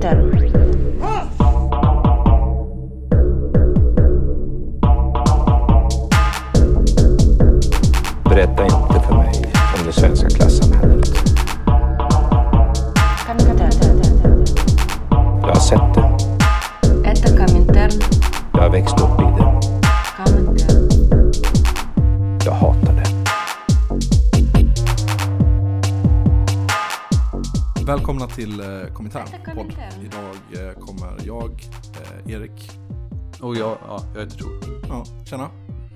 Center. Berätta inte för mig om det svenska klassamhället. Jag har sett det. Jag har växt upp i det. Jag hatar det. Välkomna till eh, Komintern. Erik, Och jag, ja, jag heter Tor. ja, tjena,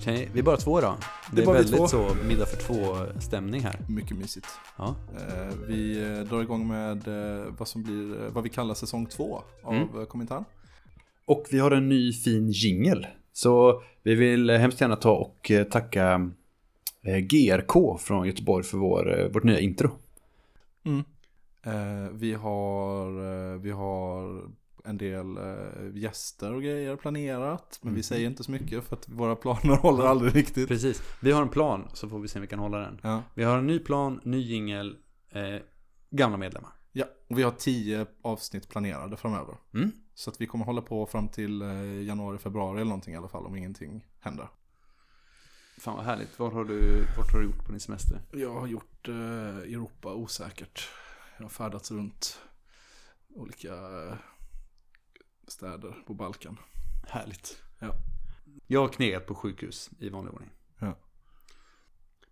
vi är bara två då. Det, Det är väldigt två. så middag för två stämning här. mycket mysigt. Ja. Eh, vi eh, drar igång med eh, vad som blir, vad vi kallar säsong två av Mm. mm. Kommentar. Och vi har en ny fin jingel. Så vi vill hemskt gärna ta och tacka GRK från Göteborg för vår, vårt nya intro. Mm. Eh, vi, har, vi har en del eh, gäster och grejer planerat, men vi Mhm. säger inte så mycket för att våra planer håller aldrig riktigt. Precis. Vi har en plan så får vi se om vi kan hålla den. Ja. Vi har en ny plan, ny jingel, eh, gamla medlemmar. ja, och vi har tio avsnitt planerade framöver. Mm. Så att vi kommer hålla på fram till eh, januari, februari eller någonting i alla fall om ingenting händer. Fan vad härligt. Vad har du, vart har du gjort på din semester? Jag har gjort eh, Europa osäkert. Jag har färdats runt olika eh, städer på Balkan. Härligt. Ja. Jag har knegat på sjukhus i vanlig ordning. Ja.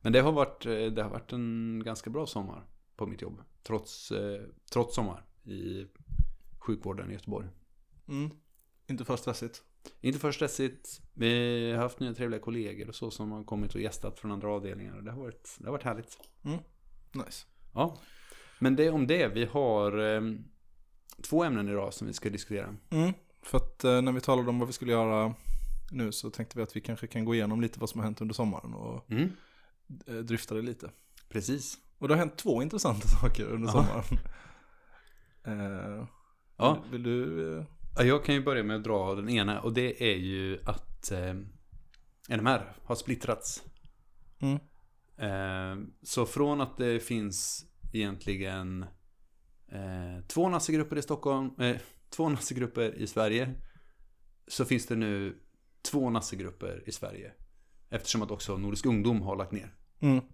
Men det har, varit, eh, det har varit en ganska bra sommar på mitt jobb. Trots, eh, trots sommar i sjukvården i Göteborg. Mm. Inte för stressigt. Inte för stressigt. Vi har haft nya trevliga kollegor och så som har kommit och gästat från andra avdelningar. Det har varit, det har varit härligt. Nice. Ja. Men det om det. Vi har eh, två ämnen idag som vi ska diskutera. Mm. För att eh, när vi talade om vad vi skulle göra nu så tänkte vi att vi kanske kan gå igenom lite vad som har hänt under sommaren och Mm. eh, dryfta det lite. Precis. Och det har hänt två intressanta saker under Ja. sommaren. Eh, Ja. Vill, vill du? Eh, Ja, jag kan ju börja med att dra den ena och det är ju att eh, NMR har splittrats. mm. Eh, så från att det finns egentligen eh, två nassegrupper i Stockholm, eh, två nassegrupper i Sverige, så finns det nu två nassegrupper i Sverige. Eftersom att också Nordisk Ungdom har lagt ner. Mm.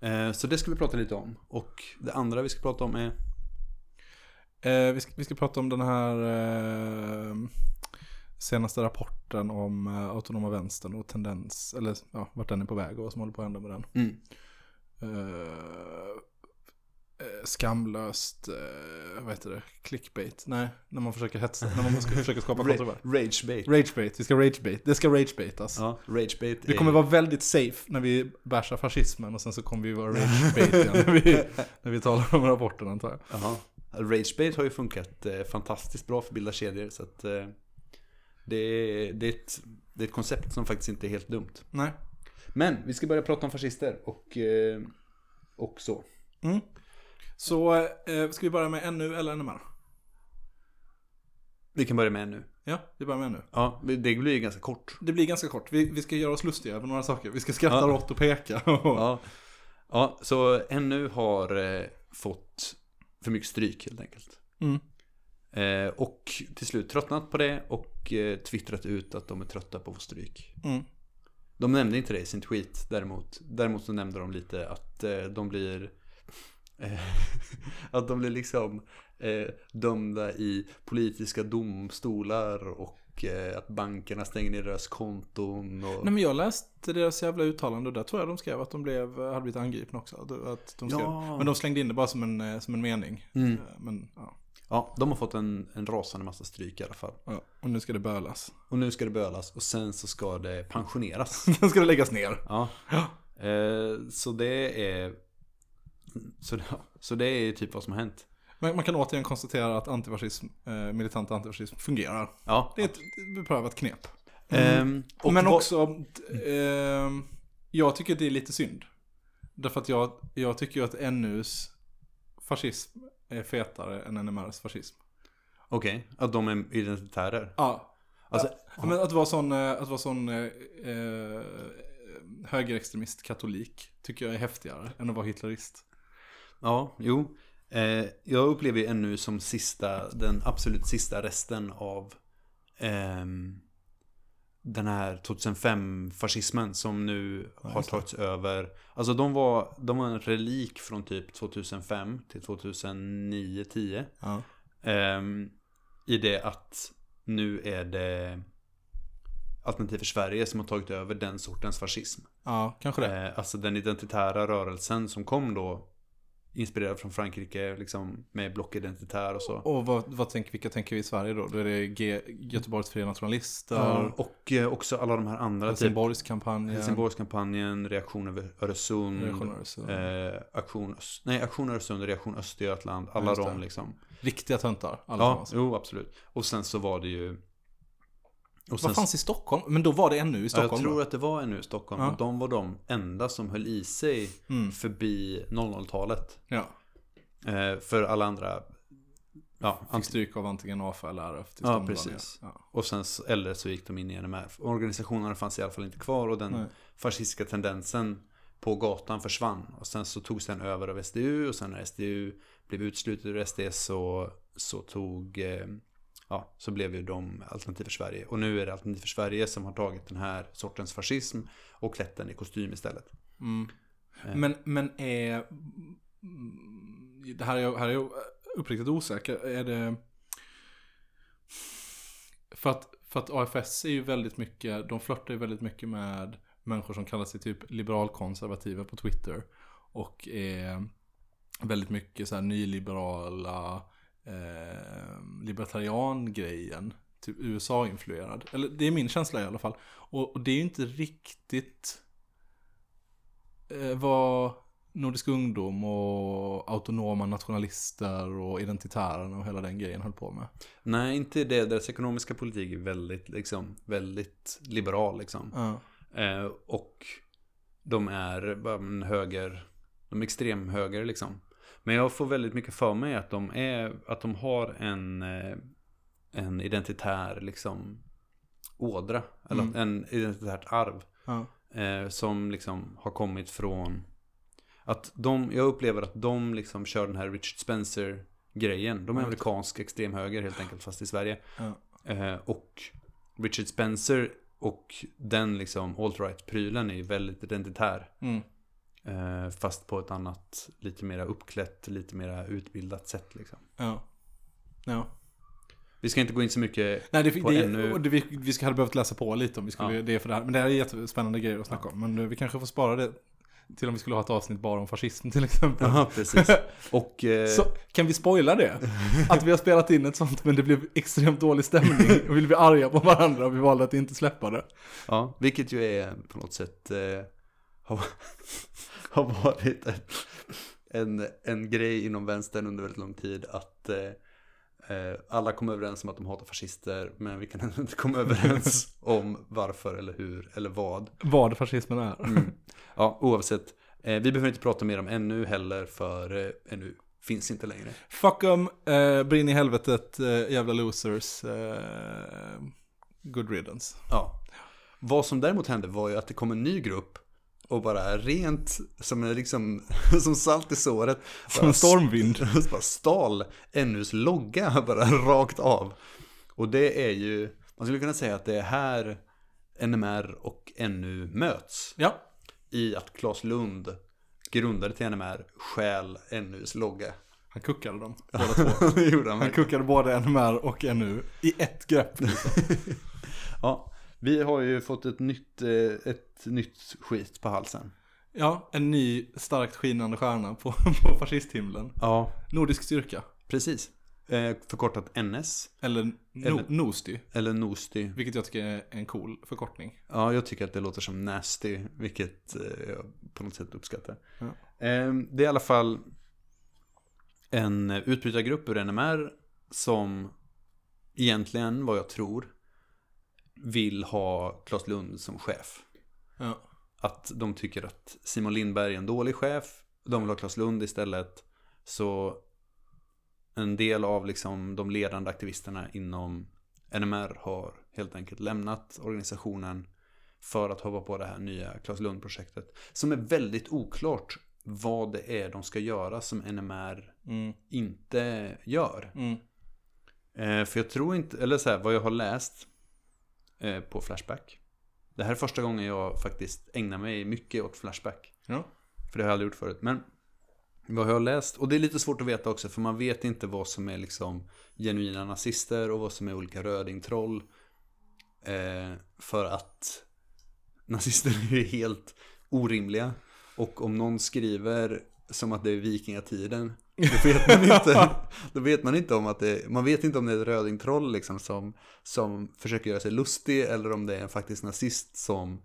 Eh, så det ska vi prata lite om. Och det andra vi ska prata om är Eh, vi, ska, vi ska prata om den här eh, senaste rapporten om eh, autonoma vänstern och tendens, eller ja, vart den är på väg och vad som håller på att hända med den. mm, eh, skamlöst, eh, vad heter det, clickbait? Nej, när man försöker hetsa, när man ska försöka skapa kontrovers. ragebait. Ragebait, vi ska ragebait, det ska ragebaitas. Ja, ragebait Vi är- kommer vara väldigt safe när vi bashar fascismen och sen så kommer vi vara ragebait igen när vi, när vi talar om rapporten antar jag. Jaha. Ragebait har ju funkat eh, fantastiskt bra för bilda kedjor så att eh, det, är, det, är ett, det är ett koncept som faktiskt inte är helt dumt. Nej. Men vi ska börja prata om fascister och, eh, och så. Mm. Så eh, ska vi börja med NU eller NMR? Vi kan börja med en nu. Ja, vi börjar med NU. Ja, det blir ju ganska kort. Det blir ganska kort. Vi, vi ska göra oss lustiga över några saker. Vi ska skratta Ja. rått och peka. Ja, ja så NU har eh, fått för mycket stryk helt enkelt. Mm. Eh, och till slut tröttnat på det och eh, twittrat ut att de är trötta på att få stryk. Mm. De nämnde inte det i sin tweet däremot. Däremot så nämnde de lite att eh, de blir att de blir liksom eh, dömda i politiska domstolar och eh, att bankerna stänger ner deras konton. Och... Nej men jag läste deras jävla uttalande och där tror jag de skrev att de blev, hade blivit angripna också. Att de skrev, Ja. Men de slängde in det bara som en, eh, som en mening. Mm. Eh, Men ja, Ja, de har fått en, en rasande massa stryk i alla fall. ja, och nu ska det bölas. Och nu ska det bölas och sen så ska det pensioneras. Sen ska det läggas ner. Ja. Eh, så det är så, så det är typ vad som har hänt. Men man kan återigen konstatera att antifascism, eh, militant antifascism fungerar. Ja. Det är ett beprövat knep. Ehm, och Men också, eh, jag tycker det är lite synd. Därför att jag, jag tycker ju att NUs fascism är fetare än NMRs fascism. Okej, att de är identitärer. Ja. Alltså, Ja, men att vara sån, eh, att vara sån eh, eh, högerextremist katolik tycker jag är häftigare än att vara hitlerist. Ja, jo. Eh, jag upplever ju ännu som sista, den absolut sista resten av ehm, den här 2005-fascismen som nu har just det. tagits över. Alltså de var, de var en relik från typ 2005 till 2009-10. Ja. Ehm, I det att nu är det Alternativ för Sverige som har tagit över den sortens fascism. ja, kanske det. Eh, alltså den identitära rörelsen som kom då inspirerad från Frankrike liksom med blockidentitär och så. Och vad, vad tänker, vilka tänker vi i Sverige då? Då är det G, Göteborgs Fria Nationalister, Ja, och eh, också alla de här andra typ Helsingborgskampanjen. Helsingborgskampanjen, Reaktion över Öresund, Reaktion Öresund. Eh, aktion, Öst- nej, Aktion Öresund, Reaktion Östergötland, alla de liksom. Riktiga töntar. Alla ja, jo absolut. Och sen så var det ju... Och sen, Vad fanns i Stockholm? Men då var det ännu i ja, Stockholm jag tror då? att det var ännu i Stockholm. Ja. Och de var de enda som höll i sig Mm. förbi 00-talet. Ja. Eh, för alla andra... Ja, Fick stryk av antingen AFA eller RF. Ja, precis. Ja. och sen eller så gick de in i NMR. Organisationerna fanns i alla fall inte kvar och den Nej. fascistiska tendensen på gatan försvann. Och sen så togs den över av SDU och sen när SDU blev utslutet ur SD så, så tog eh, Ja, så blev ju de Alternativ för Sverige. Och nu är det Alternativ för Sverige som har tagit den här sortens fascism och klätt den i kostym istället. Mm. Eh. Men, men är... Det här är, jag- här är jag uppriktigt osäker. Är det... För att, för att AFS är ju väldigt mycket, de flörtar ju väldigt mycket med människor som kallar sig typ liberalkonservativa på Twitter. Och är väldigt mycket så nyliberala, eh, libertarian-grejen. Typ USA-influerad. Eller det är min känsla i alla fall. Och, och det är ju inte riktigt eh, vad Nordisk ungdom och autonoma nationalister och identitärerna och hela den grejen höll på med. Nej, inte det. Deras ekonomiska politik är väldigt, liksom, väldigt liberal liksom. Ja. Eh, och de är höger, de är extremhöger liksom. Men jag får väldigt mycket för mig att de, är, att de har en, eh, en identitär liksom ådra. Eller Mm. en identitärt arv. Ja. Eh, som liksom har kommit från att de, jag upplever att de liksom kör den här Richard Spencer grejen. De är amerikansk extremhöger helt enkelt fast i Sverige. Ja. Eh, och Richard Spencer och den liksom alt-right-prylen är ju väldigt identitär. Mm. Eh, fast på ett annat, lite mera uppklätt, lite mera utbildat sätt liksom. Ja. Ja. Vi ska inte gå in så mycket Nej, det, på det, ännu... det, vi, vi hade behövt läsa på lite om vi skulle Ja. det för det här. Men det här är jättespännande grejer att snacka om. Men eh, vi kanske får spara det till om vi skulle ha ett avsnitt bara om fascism till exempel. Ja, precis. Och... Eh, Så kan vi spoila det? Att vi har spelat in ett sånt men det blev extremt dålig stämning och vi blev arga på varandra och vi valde att inte släppa det. Ja, vilket ju är på något sätt eh, har, har varit en, en, en grej inom vänstern under väldigt lång tid att eh, eh, alla kom överens om att de hatar fascister men vi kan ändå inte komma överens om varför eller hur eller vad. Vad fascismen är. Mm. Ja, oavsett. Eh, vi behöver inte prata mer om ännu heller för eh, ännu finns inte längre. Fuck em, eh, brinn i helvetet, eh, jävla losers. Eh, good riddance. Ja. Vad som däremot hände var ju att det kom en ny grupp och bara rent som, liksom, som salt i såret. Som en stormvind. st- bara stal NUs logga bara rakt av. Och det är ju, man skulle kunna säga att det är här NMR och NU möts. Ja, I att Claes Lund grundade till NMR stjäl NUs logga. han kuckade dem båda två. han Han kuckade både NMR och NU i ett grepp. Ja, vi har ju fått ett nytt, eh, ett nytt skit på halsen. Ja, en ny starkt skinande stjärna på, på fascisthimlen. Ja, Nordisk styrka. precis. Eh, förkortat NS. Eller, no, Eller- Nosty. Eller Nosti. Vilket jag tycker är en cool förkortning. Ja, jag tycker att det låter som nasty, vilket eh, jag på något sätt uppskattar. Ja. Eh, det är i alla fall en utbrytargrupp ur NMR som egentligen, vad jag tror, vill ha Claes Lund som chef. Ja. Att de tycker att Simon Lindberg är en dålig chef, de vill ha Claes Lund istället. Så en del av liksom de ledande aktivisterna inom NMR har helt enkelt lämnat organisationen för att hoppa på det här nya Claes Lund-projektet. Som är väldigt oklart vad det är de ska göra som NMR Mm. inte gör. Mm. Eh, för jag tror inte, eller så här, vad jag har läst på Flashback. Det här är första gången jag faktiskt ägnar mig mycket åt Flashback. Ja. För det har jag aldrig gjort förut. Men vad jag har läst, och det är lite svårt att veta också för man vet inte vad som är liksom genuina nazister och vad som är olika rödingtroll. Eh, för att nazister är helt orimliga. Och om någon skriver som att det är vikingatiden, då vet man inte, då vet man inte om att det, man vet inte om det är ett rödingtroll liksom som, som försöker göra sig lustig eller om det är en faktisk nazist som,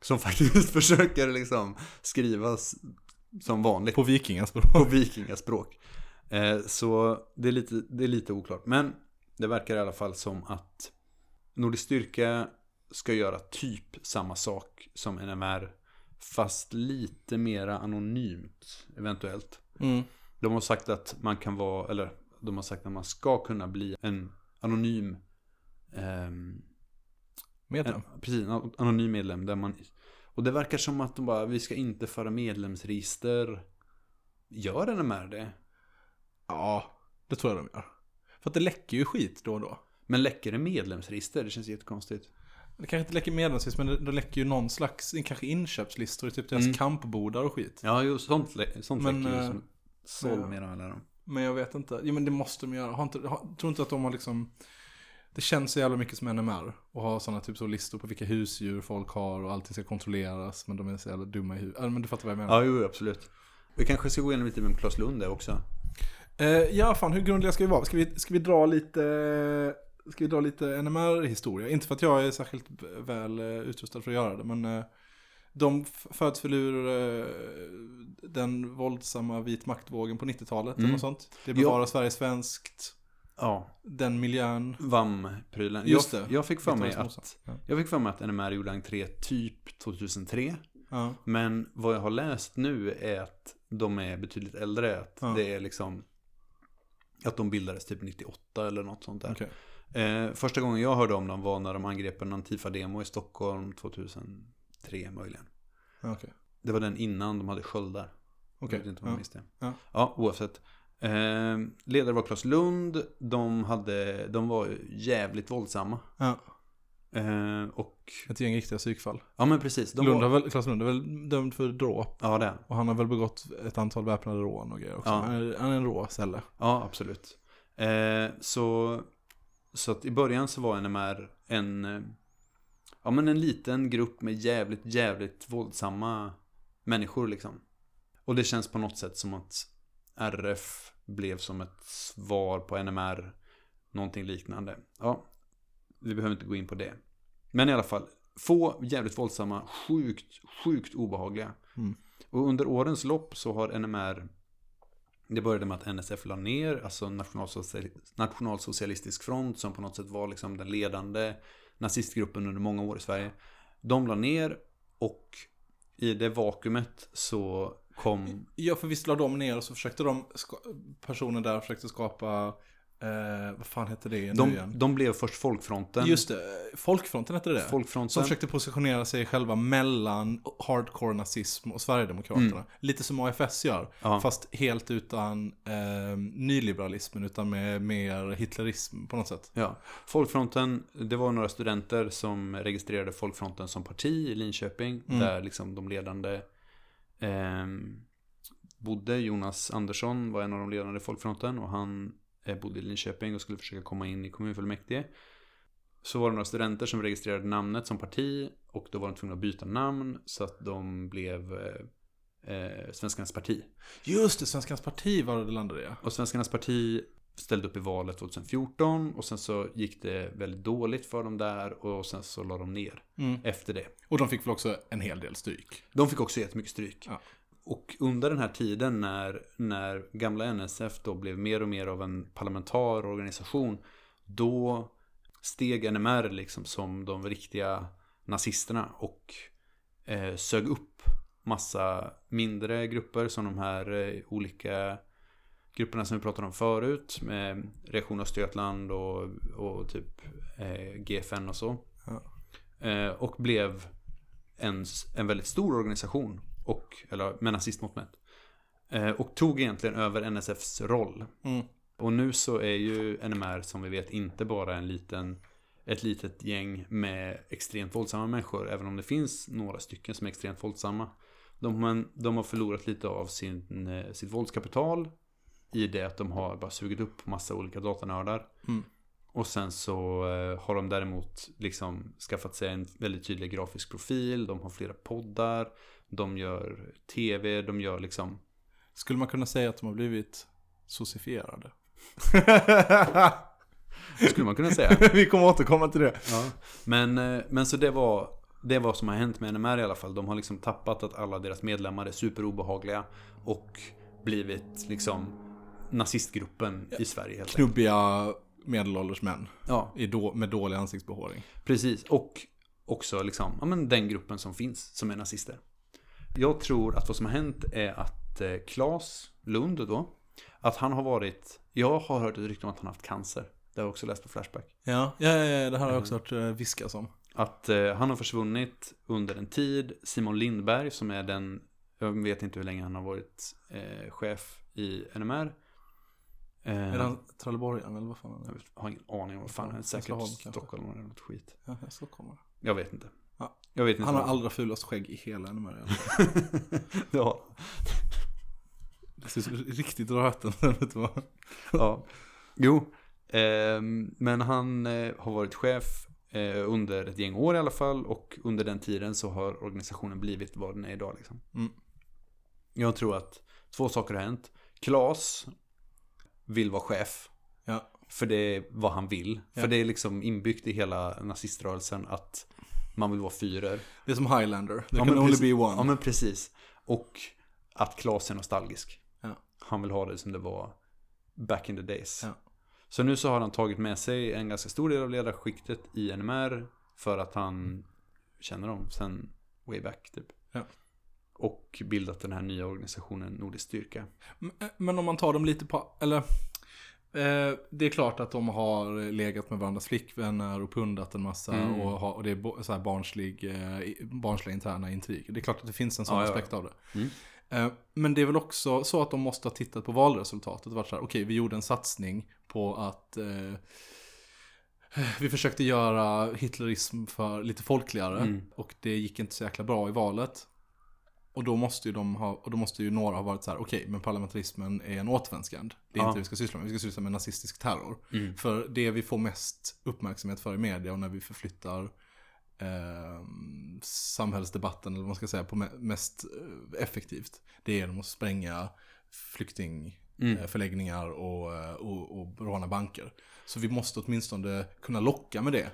som faktiskt försöker liksom skrivas som vanligt På vikingaspråk. på vikingaspråk. Eh, så det är, lite, det är lite oklart. Men det verkar i alla fall som att Nordisk styrka ska göra typ samma sak som NMR. Fast lite mera anonymt eventuellt. Mm. De har sagt att man kan vara, eller de har sagt att man ska kunna bli en anonym ehm, Medlem. en, precis, en anonym medlem där man Och det verkar som att de bara, vi ska inte föra medlemsregister Gör NMR det? Ja, det tror jag de gör. För att det läcker ju skit då och då. Men läcker det medlemsregister? Det känns jättekonstigt Det kanske inte läcker medlemslistor, men det, det läcker ju någon slags, kanske inköpslistor, typ deras Mm. kampbodar och skit. Ja, jo, sånt, sånt Men, läcker ju eh, som men- med alla dem Men jag vet inte. Jo men det måste de göra. Har inte, har, tror inte att de har liksom... Det känns så jävla mycket som NMR. Och ha sådana typ så listor på vilka husdjur folk har och allting ska kontrolleras. Men de är så jävla dumma i huvudet. Men du fattar vad jag menar. Ja, jo, absolut Vi kanske ska gå igenom lite med Klas Lund där också Eh, ja, fan hur grundliga ska vi vara? Ska vi, ska vi dra lite... Ska vi dra lite NMR-historia? Inte för att jag är särskilt väl eh, utrustad för att göra det, men... De föds väl ur eh, den våldsamma vit maktvågen på 90-talet eller Mm. något sånt. Det bevarar Sverige svenskt. Ja, Den miljön. VAM-prylen Just jag, det. jag fick för mig att Ja. Jag fick för mig att NMR gjorde entré typ 2003 Ja. Men vad jag har läst nu är att de är betydligt äldre. Att Ja. det är liksom att de bildades typ 98 eller något sånt där. Okej. Eh, första gången jag hörde om dem var när de angrep en Antifa-demo i Stockholm 2003 möjligen. Okej. Det var den innan de hade sköldar. Okej. Jag vet inte om Ja. jag minns det. Ja. ja, oavsett. Eh, ledare var Klas Lund. De, hade, de var jävligt våldsamma. Ja. Eh, och, Ett gäng riktiga psykfall. ja men precis. De Lund var, har väl, Claes Lund är väl dömd för dråp. ja, det. är. Och han har väl begått ett antal väpnade rån och grejer också. Ja. Han, är, han är en rå ställe. Ja, absolut. Eh, så, så att i början så var NMR en, eh, ja men en liten grupp med jävligt, jävligt våldsamma människor liksom. Och det känns på något sätt som att RF blev som ett svar på NMR, någonting liknande. Ja, vi behöver inte gå in på det. Men i alla fall, få jävligt våldsamma, sjukt, sjukt obehagliga. Mm. Och under årens lopp så har NMR det började med att NSF la ner, alltså nationalsocial, nationalsocialistisk front som på något sätt var liksom den ledande nazistgruppen under många år i Sverige. De la ner och i det vakuumet så kom, Ja, för visst la de ner och så försökte de, personer där försökte skapa, eh, vad fan heter det nu de, igen? de blev först Folkfronten. Just det, Folkfronten hette det? Folkfronten. Som försökte positionera sig själva mellan hardcore nazism och Sverigedemokraterna. Lite som AFS gör. Mm. Ja. Fast helt utan eh, nyliberalismen, utan med mer hitlerism på något sätt. Ja, Folkfronten, det var några studenter som registrerade Folkfronten som parti i Linköping. Mm. Där liksom de ledande ehm, bodde. Jonas Andersson var en av de ledande i Folkfronten och han eh, bodde i Linköping och skulle försöka komma in i kommunfullmäktige. Så var det några studenter som registrerade namnet som parti och då var de tvungna att byta namn så att de blev eh, eh, Svenskarnas parti. Just det, Svenskarnas parti var det landade i. Och Svenskarnas parti ställde upp i valet 2014 och sen så gick det väldigt dåligt för dem där och sen så la de ner Mm. efter det. Och de fick väl också en hel del stryk. De fick också jättemycket stryk. Ja. Och under den här tiden när, när gamla NSF då blev mer och mer av en parlamentar organisation då steg NMR liksom som de riktiga nazisterna och eh, sög upp massa mindre grupper som de här eh, olika grupperna som vi pratade om förut med Reaktion Östergötland och, och typ eh, GFN och så. Ja. Eh, och blev en, en väldigt stor organisation och, eller med nazistmått mätt. Eh, och tog egentligen över NSFs roll. Mm. Och nu så är ju NMR som vi vet inte bara en liten, ett litet gäng med extremt våldsamma människor. Även om det finns några stycken som är extremt våldsamma. De, de har förlorat lite av sin, eh, sitt våldskapital. I det att de har bara sugit upp massa olika datanördar. Mm. Och sen så eh, har de däremot liksom skaffat sig en väldigt tydlig grafisk profil. De har flera poddar. De gör tv. De gör liksom Skulle man kunna säga att de har blivit socifierade? skulle man kunna säga. Vi kommer återkomma till det. Ja. Men, eh, men så det var det vad som har hänt med NMR i alla fall. De har liksom tappat att alla deras medlemmar är superobehagliga och blivit liksom nazistgruppen i Sverige helt. Knubbiga medelålders män Ja, då, med dålig ansiktsbehåring. precis. Och också liksom, ja men den gruppen som finns som är nazister. Jag tror att vad som har hänt är att eh, Claes Lund då, att han har varit, jag har hört ett rykte om att han har haft cancer. Det har jag också läst på Flashback. Ja, ja, ja, det här har jag också hört eh, viskas om. Att eh, han har försvunnit under en tid. Simon Lindberg som är den, jag vet inte hur länge han har varit eh, chef i NMR. Eh, Är han Trelleborgaren eller vad fan jag är? vet- har ingen aning om vad fan han är. Säkert. Stockholm eller något skit. Ja, jag Stockholmare. Jag vet inte. Ja. Jag vet inte. Han har allra fulast skägg i hela NMR. ja. Det ser riktigt röten vet du vad? ja. Jo. ehm, men han eh, har varit chef eh, under ett gäng år i alla fall. Och under den tiden så har organisationen blivit vad den är idag. Liksom. Mm. Jag tror att två saker har hänt. Klas vill vara chef. Ja. För det är vad han vill. Ja. För det är liksom inbyggt i hela naziströrelsen att man vill vara fyrer. Det är som Highlander. There Ja, can only precis- be one. Ja men precis. Och att Klas är nostalgisk. Ja. Han vill ha det som det var back in the days. Ja. Så nu så har han tagit med sig en ganska stor del av ledarskiktet i NMR. För att han känner dem sen way back typ. Ja. Och bildat den här nya organisationen Nordisk Styrka. Men- Men om man tar dem lite på, eller eh, det är klart att de har legat med varandras flickvänner och pundat en massa Mm. och, har, och det är så här barnslig, eh, barnsliga interna intriger. Det är klart att det finns en sån Ja, ja, aspekt av det. Mm. Eh, men det är väl också så att de måste ha tittat på valresultatet och varit så här, okej vi gjorde en satsning på att vi försökte göra hitlerism för lite folkligare Mm. och det gick inte så jäkla bra i valet. Och då måste ju de ha, och då måste ju några ha varit så här, okej, men parlamentarismen är en återvändsgränd. Det är Ja. inte det vi ska syssla med, vi ska syssla med nazistisk terror. Mm. För det vi får mest uppmärksamhet för i media och när vi förflyttar eh, samhällsdebatten, eller vad man ska säga, på me- mest eh, effektivt. Det är genom att spränga flyktingförläggningar Mm. och, eh, och, och råna banker. Så vi måste åtminstone kunna locka med det.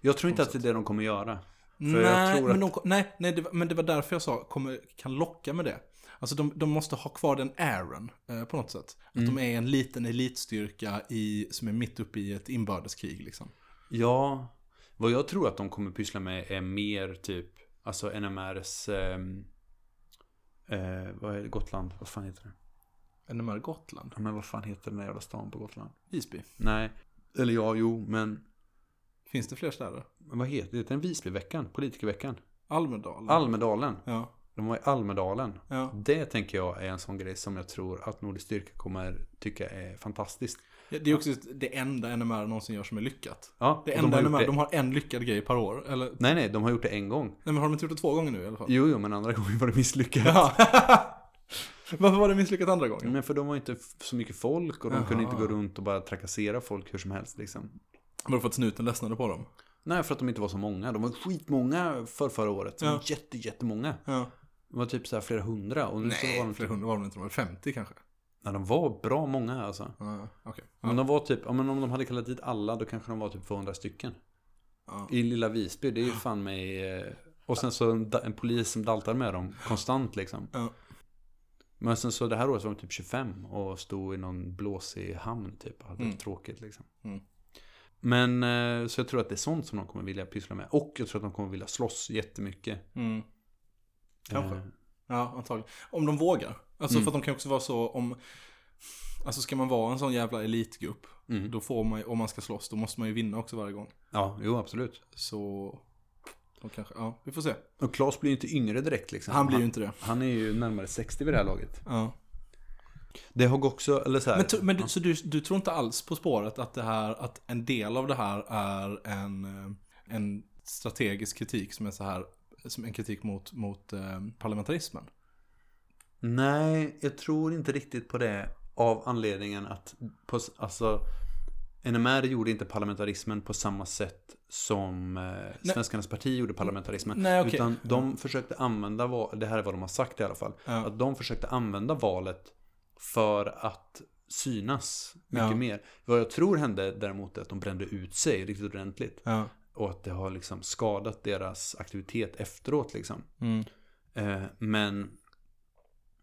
Jag tror inte att det är det de kommer göra. Nej, men, att... de, nej, nej det, var- men det var därför jag sa kommer, kan locka med det. Alltså de, de måste ha kvar den airen eh, på något sätt. Att Mm. de är en liten elitstyrka i, som är mitt uppe i ett inbördeskrig liksom. Ja, vad jag tror att de kommer pyssla med är mer typ, alltså NMRs, ehm, eh, vad är det, Gotland, vad fan heter det? NMR Gotland. Ja, Men vad fan heter den där jävla stan på Gotland? Visby. Nej, eller ja, jo, men Finns det fler städer? men vad heter det? Den Visbyveckan? Politikerveckan? Almedalen. Almedalen. Ja. De var i Almedalen. ja. Det tänker jag är en sån grej som jag tror att Nordisk Styrka kommer tycka är fantastiskt. Ja, Det är också det enda NMR någonsin gör som är lyckat. Ja, Det enda de har NMR, det... de har en lyckad grej per år. Eller, nej Nej, nej, de har gjort det en gång. men har de inte gjort det två gånger nu i alla fall? Jo, jo, men andra gången var det misslyckat. Ja. Varför var det misslyckat andra gången? Men för de var inte så mycket folk och de Jaha. kunde inte gå runt och bara trakassera folk hur som helst liksom. Var det för att snuten ledsnade på dem? Nej, för att de inte var så många. De var skitmånga för förra året. Ja. jätte, jättemånga. Ja. De var typ så här flera hundra. Och nu så var de, flera typ, hundra var de inte, de var 50 kanske. nej, de var bra många alltså. Ja, okej. Men de var typ, ja, men om de hade kallat dit alla då kanske de var typ 200 stycken. Ja. I lilla Visby, det är ju fan mig... eh, Och sen så en, en polis som daltar med dem konstant liksom. Ja. Men sen så det här året var de typ 25 och stod i någon blåsig hamn typ och hade Mm. tråkigt liksom. Mm. Men eh, så jag tror att det är sånt som de kommer vilja pyssla med. Och jag tror att de kommer vilja slåss jättemycket. Mm. Kanske. Eh, Ja, antagligen. Om de vågar. Alltså Mm. för att de kan också vara så om... Alltså ska man vara en sån jävla elitgrupp, Mm. då får man ju- om man ska slåss, då måste man ju vinna också varje gång. Ja, jo absolut. Så... De kanske, ja, vi får se. Och Claes blir ju inte yngre direkt liksom. Han blir ju inte det. Han är ju närmare 60 vid det här laget. Ja. Det har också, eller så här, Men, to- men du, så du, du tror inte alls på spåret att det här, att en del av det här är en, eh, en strategisk kritik som är så här, som en kritik mot, mot eh, parlamentarismen? Nej, jag tror inte riktigt på det av anledningen att på, alltså, NMR gjorde inte parlamentarismen på samma sätt som eh, Svenskarnas parti gjorde parlamentarismen. Nej, okej. Utan de försökte använda, det här är vad de har sagt i alla fall, Ja. att de försökte använda valet för att synas mycket Ja. mer. Vad jag tror hände däremot är att de brände ut sig riktigt ordentligt. Ja. Och att det har liksom skadat deras aktivitet efteråt liksom. Mm. Eh, men,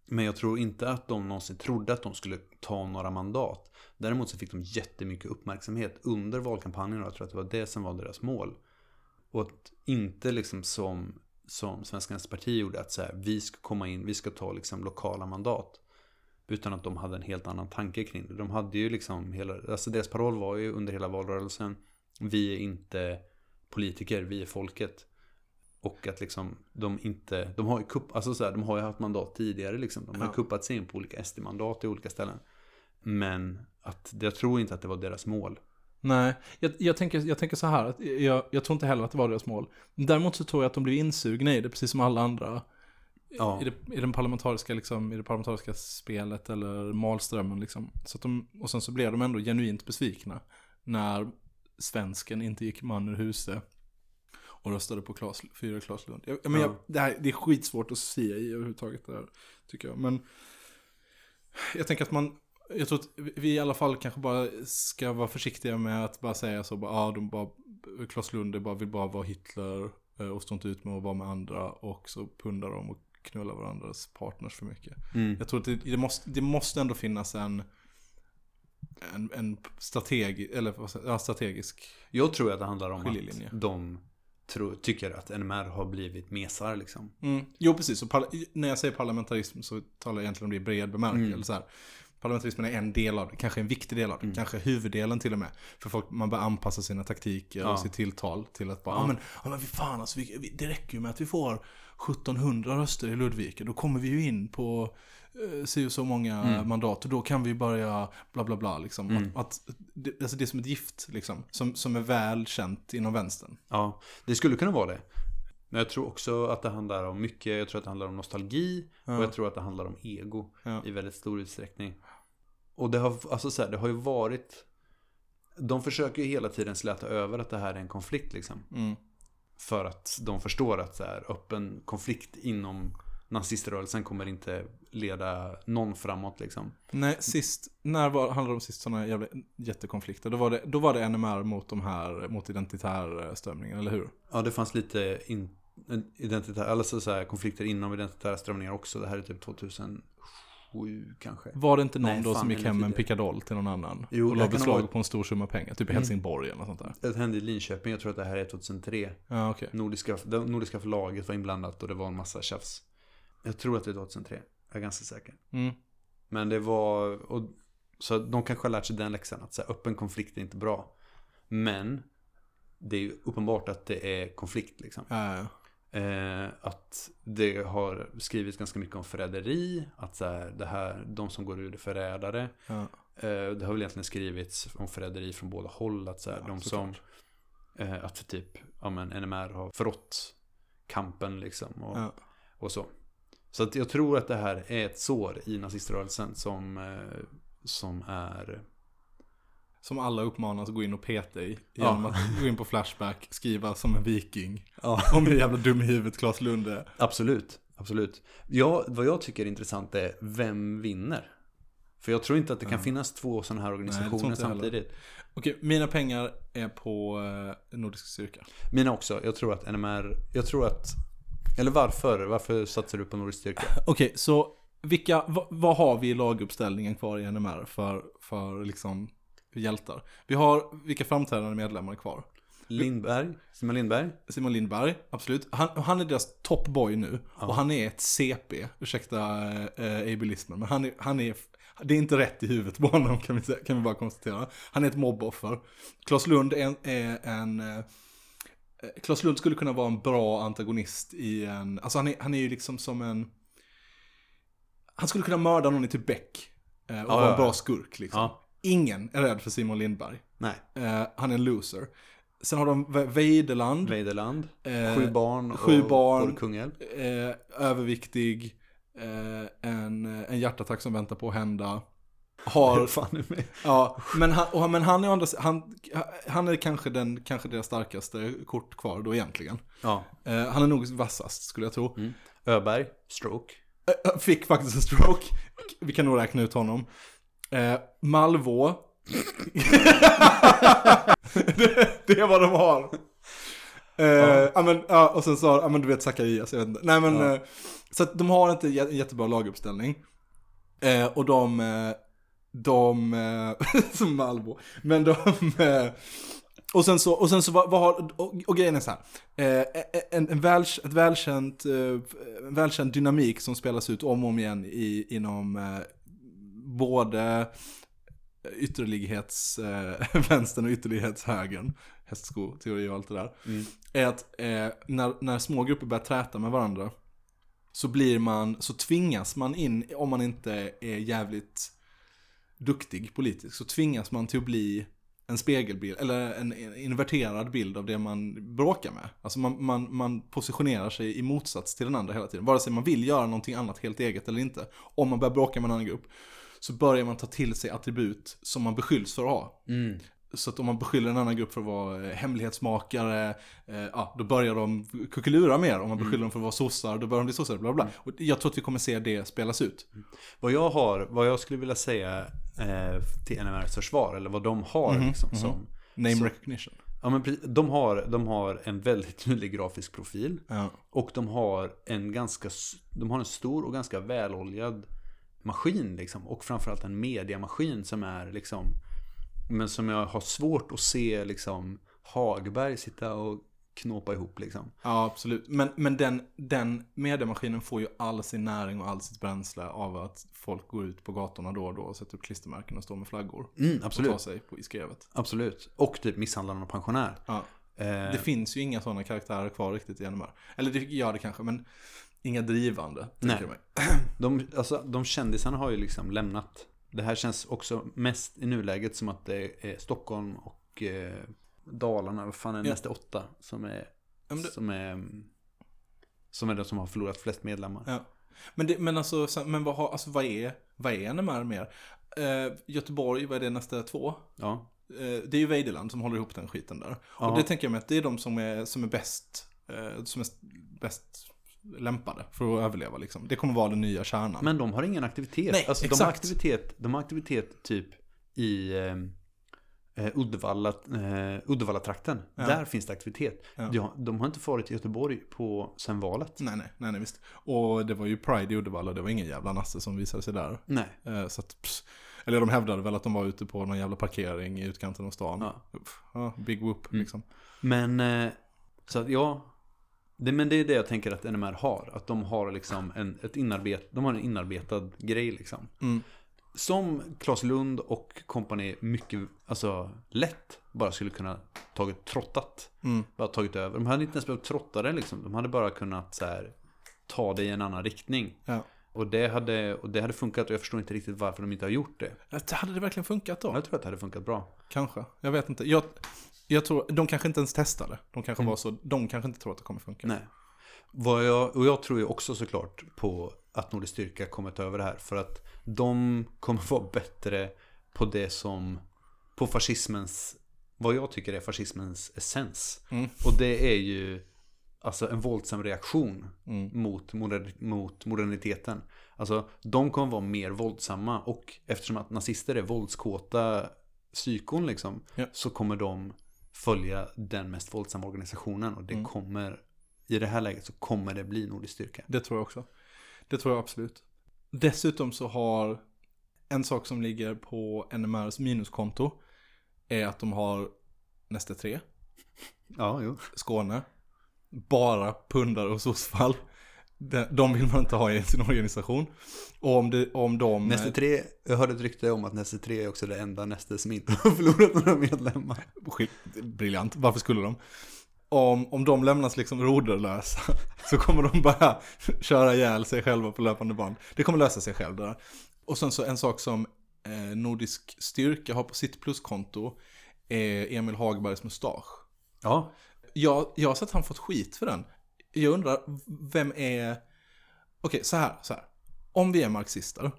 men jag tror inte att de någonsin trodde att de skulle ta några mandat. Däremot så fick de jättemycket uppmärksamhet under valkampanjen och jag tror att det var det som var deras mål. Och att inte liksom som, som Svenskarnas parti gjorde att så här, vi ska komma in, vi ska ta liksom lokala mandat. Utan att de hade en helt annan tanke kring det. De hade ju liksom hela, alltså deras paroll var ju under hela valrörelsen Vi är inte politiker, vi är folket. Och att liksom de inte, de har ju kupp, alltså så här, de har ju haft mandat tidigare liksom. De har Ja. kuppat sig in på olika SD-mandat i olika ställen. Men att, jag tror inte att det var deras mål. Nej, jag, jag, tänker, jag tänker så här, att jag, jag tror inte heller att det var deras mål. Däremot så tror jag att de blev insugna i det, precis som alla andra. Ja. I, det, i, den parlamentariska, liksom, I det parlamentariska spelet eller malströmmen. Liksom. Så de, och sen så blev de ändå genuint besvikna när svensken inte gick man ur huset och röstade på Klas, fyra Klas Lund. Jag, men jag, Ja. det, här, det är skitsvårt att säga i överhuvudtaget det här, tycker jag. Men jag tänker att man, jag tror att vi i alla fall kanske bara ska vara försiktiga med att bara säga så, bara, ah, de bara, Klas Lund bara, vill bara vara Hitler eh, och står inte ut med att vara med andra och så pundar de och knullar varandras partners för mycket. Mm. Jag tror att det, det, måste, det måste ändå finnas en, en, en strategi, eller ja, strategisk. Jag tror att det handlar om att de tror, tycker att NMR har blivit mesar liksom. Mm. Jo, precis. När jag säger parlamentarism så talar jag egentligen om det i bred bemärkelse. Mm. Parlamentarismen är en del av det, kanske en viktig del av det, kanske huvuddelen till och med. För folk, man bör anpassa sina taktiker Ja. och sitt tilltal till att bara, Ja. ja men, ja, men vi fan alltså, vi, vi, det räcker ju med att vi får 1700 röster i Ludvika, då kommer vi ju in på eh, si och så många Mm. mandat och då kan vi börja bla bla bla liksom. Att, att, det, alltså det är som ett gift liksom, som, som är väl känt inom vänstern. Ja, det skulle kunna vara det. Men jag tror också att det handlar om mycket, jag tror att det handlar om nostalgi Ja. och jag tror att det handlar om ego Ja. i väldigt stor utsträckning. Och det har, alltså så här, det har ju varit, de försöker ju hela tiden släta över att det här är en konflikt liksom. Mm. För att de förstår att så här, öppen konflikt inom naziströrelsen kommer inte leda någon framåt liksom. Nej, sist, när var, handlade det om sist sådana jävla jättekonflikter? Då var, det, då var det NMR mot de här, mot identitärströmningen, eller hur? Ja, det fanns lite in, identitär, alltså så här, konflikter inom identitära strömningar också. Det här är typ 2007 kanske. Var det inte någon Nej, då som gick hem med en pickadoll till någon annan? Jo, och la ha beslag varit- på en stor summa pengar, typ i Helsingborg eller något sånt där. Det hände i Linköping, jag tror att det här är 2003. Ja, okej. Nordiska, det Nordiska förlaget var inblandat och det var en massa tjafs. Jag tror att det är 2003, jag är ganska säker. Mm. Men det var, och, så de kanske har lärt sig den läxan att så här, öppen konflikt är inte bra. Men det är ju uppenbart att det är konflikt liksom. Ja. Eh, att det har skrivits ganska mycket om förräderi, att så här, det här, de som går ur är förrädare. ja. Eh, det har väl egentligen skrivits om förräderi från båda håll, att så här, Ja, de som, eh, att typ, ja men NMR har förrått kampen liksom och, Ja. och så. Så att jag tror att det här är ett sår i naziströrelsen som, eh, som är, Som alla uppmanas att gå in och peta i. Ja. Genom att gå in på Flashback, skriva som en viking. ja, Om hur jävla dum i huvudet Claes Lund är. absolut, absolut. Ja, vad jag tycker är intressant är, vem vinner? För jag tror inte att det kan Ja. finnas två sådana här organisationer heller. samtidigt. Okej, mina pengar är på eh, Nordisk styrka. Mina också. Jag tror att NMR, jag tror att, eller varför? Varför satsar du på Nordisk styrka? Okej, så vilka, vad, vad har vi i laguppställningen kvar i NMR för, för liksom hjältar? Vi har, vilka framträdande medlemmar är kvar? Lindberg, Simon Lindberg. Simon Lindberg, absolut. Han, han är deras topboy nu. Ja. Och han är ett CP, ursäkta äh, ableismen, men han är, han är, det är inte rätt i huvudet på honom kan vi, kan vi bara konstatera. Han är ett mobboffer. Claes Lund är en, är en eh, Claes Lund skulle kunna vara en bra antagonist i en, alltså han är, han är ju liksom som en, han skulle kunna mörda någon i typ Beck. Eh, och Ja, var ja, en bra skurk liksom. Ja. Ingen är rädd för Simon Lindberg. Nej. Eh, han är en loser. Sen har de Ve- Weideland. Weideland. Eh, Sju barn sju och barn. Kungälv. eh, överviktig, eh, en, en hjärtattack som väntar på att hända. Har, Fan är med. ja, men han, och, men han är, andra, han, han är kanske, den, kanske deras starkaste kort kvar då egentligen. Ja. Eh, han är nog vassast skulle jag tro. Mm. Öberg. Stroke. Eh, Fick faktiskt en stroke. Vi kan nog räkna ut honom. Eh, Malvå. det, det är vad de har. Eh, ja. men, ja, och sen så har, men du vet Zacharias, jag vet inte. Nej men, Ja. eh, så att de har inte en jä- jättebra laguppställning. Eh, och de, eh, de, eh, som Malmö, men de, eh, och sen så, och sen så vad, vad har, och, och grejen är så här. Eh, en, en väl, ett välkänt, en välkänd dynamik som spelas ut om och om igen i, inom både ytterlighets, eh, vänstern och ytterlighetshögern, hästskoteori och allt det där, Mm. är att eh, när, när små grupper börjar träta med varandra så blir man, så tvingas man in, om man inte är jävligt duktig politiskt, så tvingas man till att bli en spegelbild, eller en inverterad bild av det man bråkar med. Alltså man, man, man positionerar sig i motsats till den andra hela tiden. Vare sig man vill göra någonting annat helt eget eller inte. Om man börjar bråka med en annan grupp så börjar man ta till sig attribut som man beskylls för att ha. Mm. Så att om man beskyller en annan grupp för att vara eh, hemlighetsmakare, eh, ja, då börjar de kuckelura mer. Om man beskyller dem för att vara sossar, då börjar de bli sossar, bla bla. Och jag tror att vi kommer se det spelas ut. Vad jag har, vad jag skulle vilja säga eh, till NMRs försvar, eller vad de har Mhm, liksom mhm. som... Name Så- recognition. Ja men precis, de har, de har en väldigt tydlig grafisk profil. Ja. Och de har en ganska, de har en stor och ganska väloljad maskin liksom. Och framförallt en mediamaskin som är liksom, men som jag har svårt att se liksom Hagberg sitta och knåpa ihop liksom. Ja, absolut. Men, men den, den mediemaskinen får ju all sin näring och all sitt bränsle av att folk går ut på gatorna då och då och sätter upp klistermärken och står med flaggor. Mm, Och tar absolut. sig på, i skrevet. Absolut. Och typ misshandlaren och pensionär. Ja. Eh, Det finns ju inga sådana karaktärer kvar riktigt i NMR. Eller det gör det kanske, men inga drivande. Nej. jag mig. de, alltså, de kändisarna har ju liksom lämnat. Det här känns också mest i nuläget som att det är Stockholm och eh, Dalarna, vad fan är Ja. nästa åtta som är, Ja, det- som är som är de som har förlorat flest medlemmar. Ja. Men, det, men alltså, så- men vad, har, alltså, vad är, vad är NMR mer? Eh, Göteborg, vad är det nästa två? Ja. Eh, det är ju Weideland som håller ihop den skiten där. Ja. Och det tänker jag mig att det är de som är, som är bäst, eh, som är bäst lämpade för att överleva liksom. Det kommer vara den nya kärnan. Men de har ingen aktivitet. Nej, alltså, de, har exakt. aktivitet de har aktivitet typ i eh, eh, Uddevalla, eh, Uddevalla-trakten. Ja. Där finns det aktivitet. Ja. De, har- de har inte varit i Göteborg på, sen valet. Nej, nej, nej, nej, visst. Och det var ju Pride i Uddevalla, det var ingen jävla nasse som visade sig där. Nej. Eh, så att, pss, eller de hävdade väl att de var ute på någon jävla parkering i utkanten av stan. Ja. Ja, big whoop Mm. liksom. Men, eh, så att ja. Det, men det är det jag tänker att NMR har. Att de har liksom en, ett inarbet, de har en inarbetad grej liksom. Mm. Som Claes Lund och kompani mycket, alltså lätt bara skulle kunna tagit trottat. Mm. Bara tagit över. De hade inte ens behövt trotta det liksom. De hade bara kunnat så här, ta det i en annan riktning. Ja. Och det, hade, och det hade funkat och jag förstår inte riktigt varför de inte har gjort det. Hade det verkligen funkat då? Jag tror att det hade funkat bra. Kanske. Jag vet inte. Jag, jag tror, de kanske inte ens testade. De kanske Mm. var så, de kanske inte tror att det kommer funka. Nej. Vad jag, och jag tror ju också såklart på att Nordisk Styrka kommer ta över det här. För att de kommer vara bättre på det som, på fascismens, vad jag tycker är fascismens essens. Mm. Och det är ju alltså en våldsam reaktion Mm. mot, moder, mot moderniteten. Alltså de kommer vara mer våldsamma och eftersom att nazister är våldskåta psykon liksom Ja. så kommer de följa den mest våldsamma organisationen och det Mm. kommer i det här läget så kommer det bli nordisk styrka. Det tror jag också. Det tror jag absolut. Dessutom så har en sak som ligger på NMRs minuskonto är att de har nästa tre, Ja, jo. Skåne, bara pundare och sossfall. De, vill man inte ha i sin organisation. Och om, det, om de... Näste tre, jag hörde ett rykte om att nästa tre är också det enda nästa som inte har förlorat några medlemmar. Skit- Briljant, varför skulle de? Om, om de lämnas liksom roderlösa så kommer de bara köra ihjäl sig själva på löpande band. Det kommer lösa sig själv där. Och sen så en sak som eh, Nordisk Styrka har på sitt pluskonto är Emil Hagbergs mustasch. Ja, Jag, jag har sett att han fått skit för den. Jag undrar, vem är... Okej, så här, så här. Om vi är marxister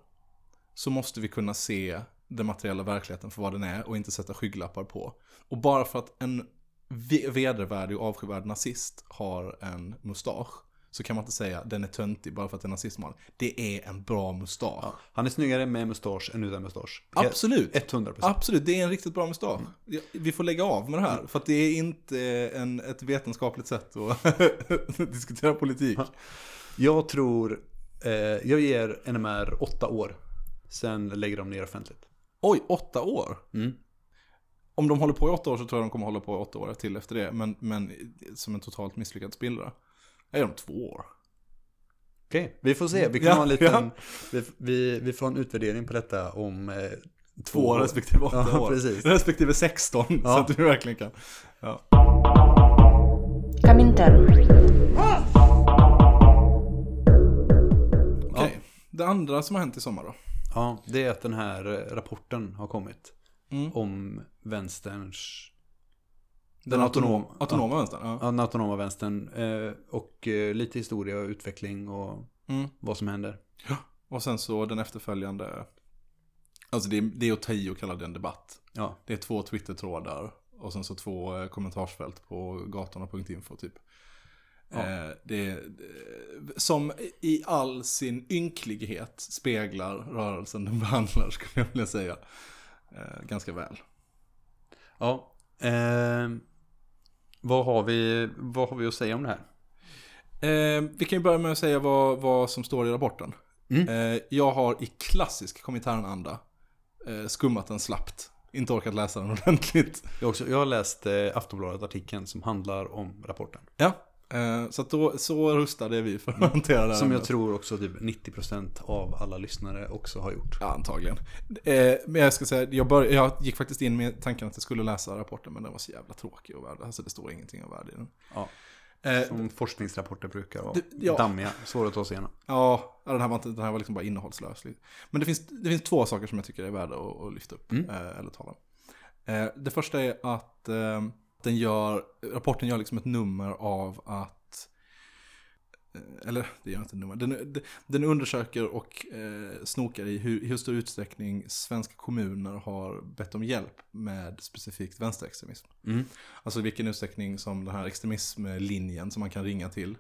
så måste vi kunna se den materiella verkligheten för vad den är och inte sätta skygglappar på. Och bara för att en vedervärdig och avskyvärd nazist har en mustasch så kan man inte säga den är töntig bara för att det är nazist som har den. Det är en bra mustasch. han är snyggare med mustasch än utan mustasch. Absolut. 100%. Absolut, det är en riktigt bra mustasch. Ja, Vi får lägga av med det här, för att det är inte en, ett vetenskapligt sätt att diskutera politik. Jag tror, eh, jag ger NMR åtta år. Sen lägger de ner offentligt. Oj, åtta år? Mm. Om de håller på i åtta år så tror jag de kommer hålla på i åtta år till efter det. Men, men som en totalt misslyckad spillra. Är de två år? Okej, vi får se. Vi kan Ja, ha en liten, ja. vi, vi, vi får en utvärdering på detta om eh, Två år respektive åtta Ja, år. precis. Respektive 16, så att du verkligen kan. Ja. Okej, det andra som har hänt i sommar då? Ja, det är att den här eh, rapporten har kommit. Mm. Om vänsterns... Den autonom, autonoma vänstern? Ja. Ja, den autonoma vänstern. Eh, och eh, lite historia och utveckling och Mm. vad som händer. Och sen så den efterföljande, alltså det är, det är att ta i och kalla det en debatt. Ja, Det är två Twitter-trådar och sen så två eh, kommentarsfält på gatorna.info typ. Ja. Eh, det, det, som i all sin ynklighet speglar rörelsen den behandlar skulle jag vilja säga. Eh, ganska väl. ja. Eh, vad, har vi, vad har vi att säga om det här? Eh, vi kan ju börja med att säga vad, vad som står i rapporten. Mm. Eh, jag har i klassisk Komintern-anda eh, skummat den slappt. Inte orkat läsa den ordentligt. Jag, också, jag har läst eh, Aftonbladet-artikeln som handlar om rapporten. Ja, så att då, så rustade vi för att hantera det Som jag tror också typ 90% av alla lyssnare också har gjort. Ja, antagligen. Eh, men jag ska säga, jag, bör, jag gick faktiskt in med tanken att jag skulle läsa rapporten, men den var så jävla tråkig och värd. Alltså det står ingenting av värde i den. Ja. Eh, Som forskningsrapporter brukar vara. Ja. Dammiga, svåra att ta sig igenom. ja, den här var, inte, den här var liksom bara innehållslös. Men det finns, det finns två saker som jag tycker är värda att, att lyfta upp, Mm. eh, eller tala om. Eh, det första är att eh, den gör, rapporten gör liksom ett nummer av att eh, eller det gör inte nummer. Den, den undersöker och eh, snokar i hur, hur stor utsträckning svenska kommuner har bett om hjälp med specifikt vänsterextremism. Mm. Alltså vilken utsträckning som den här extremismlinjen som man kan ringa till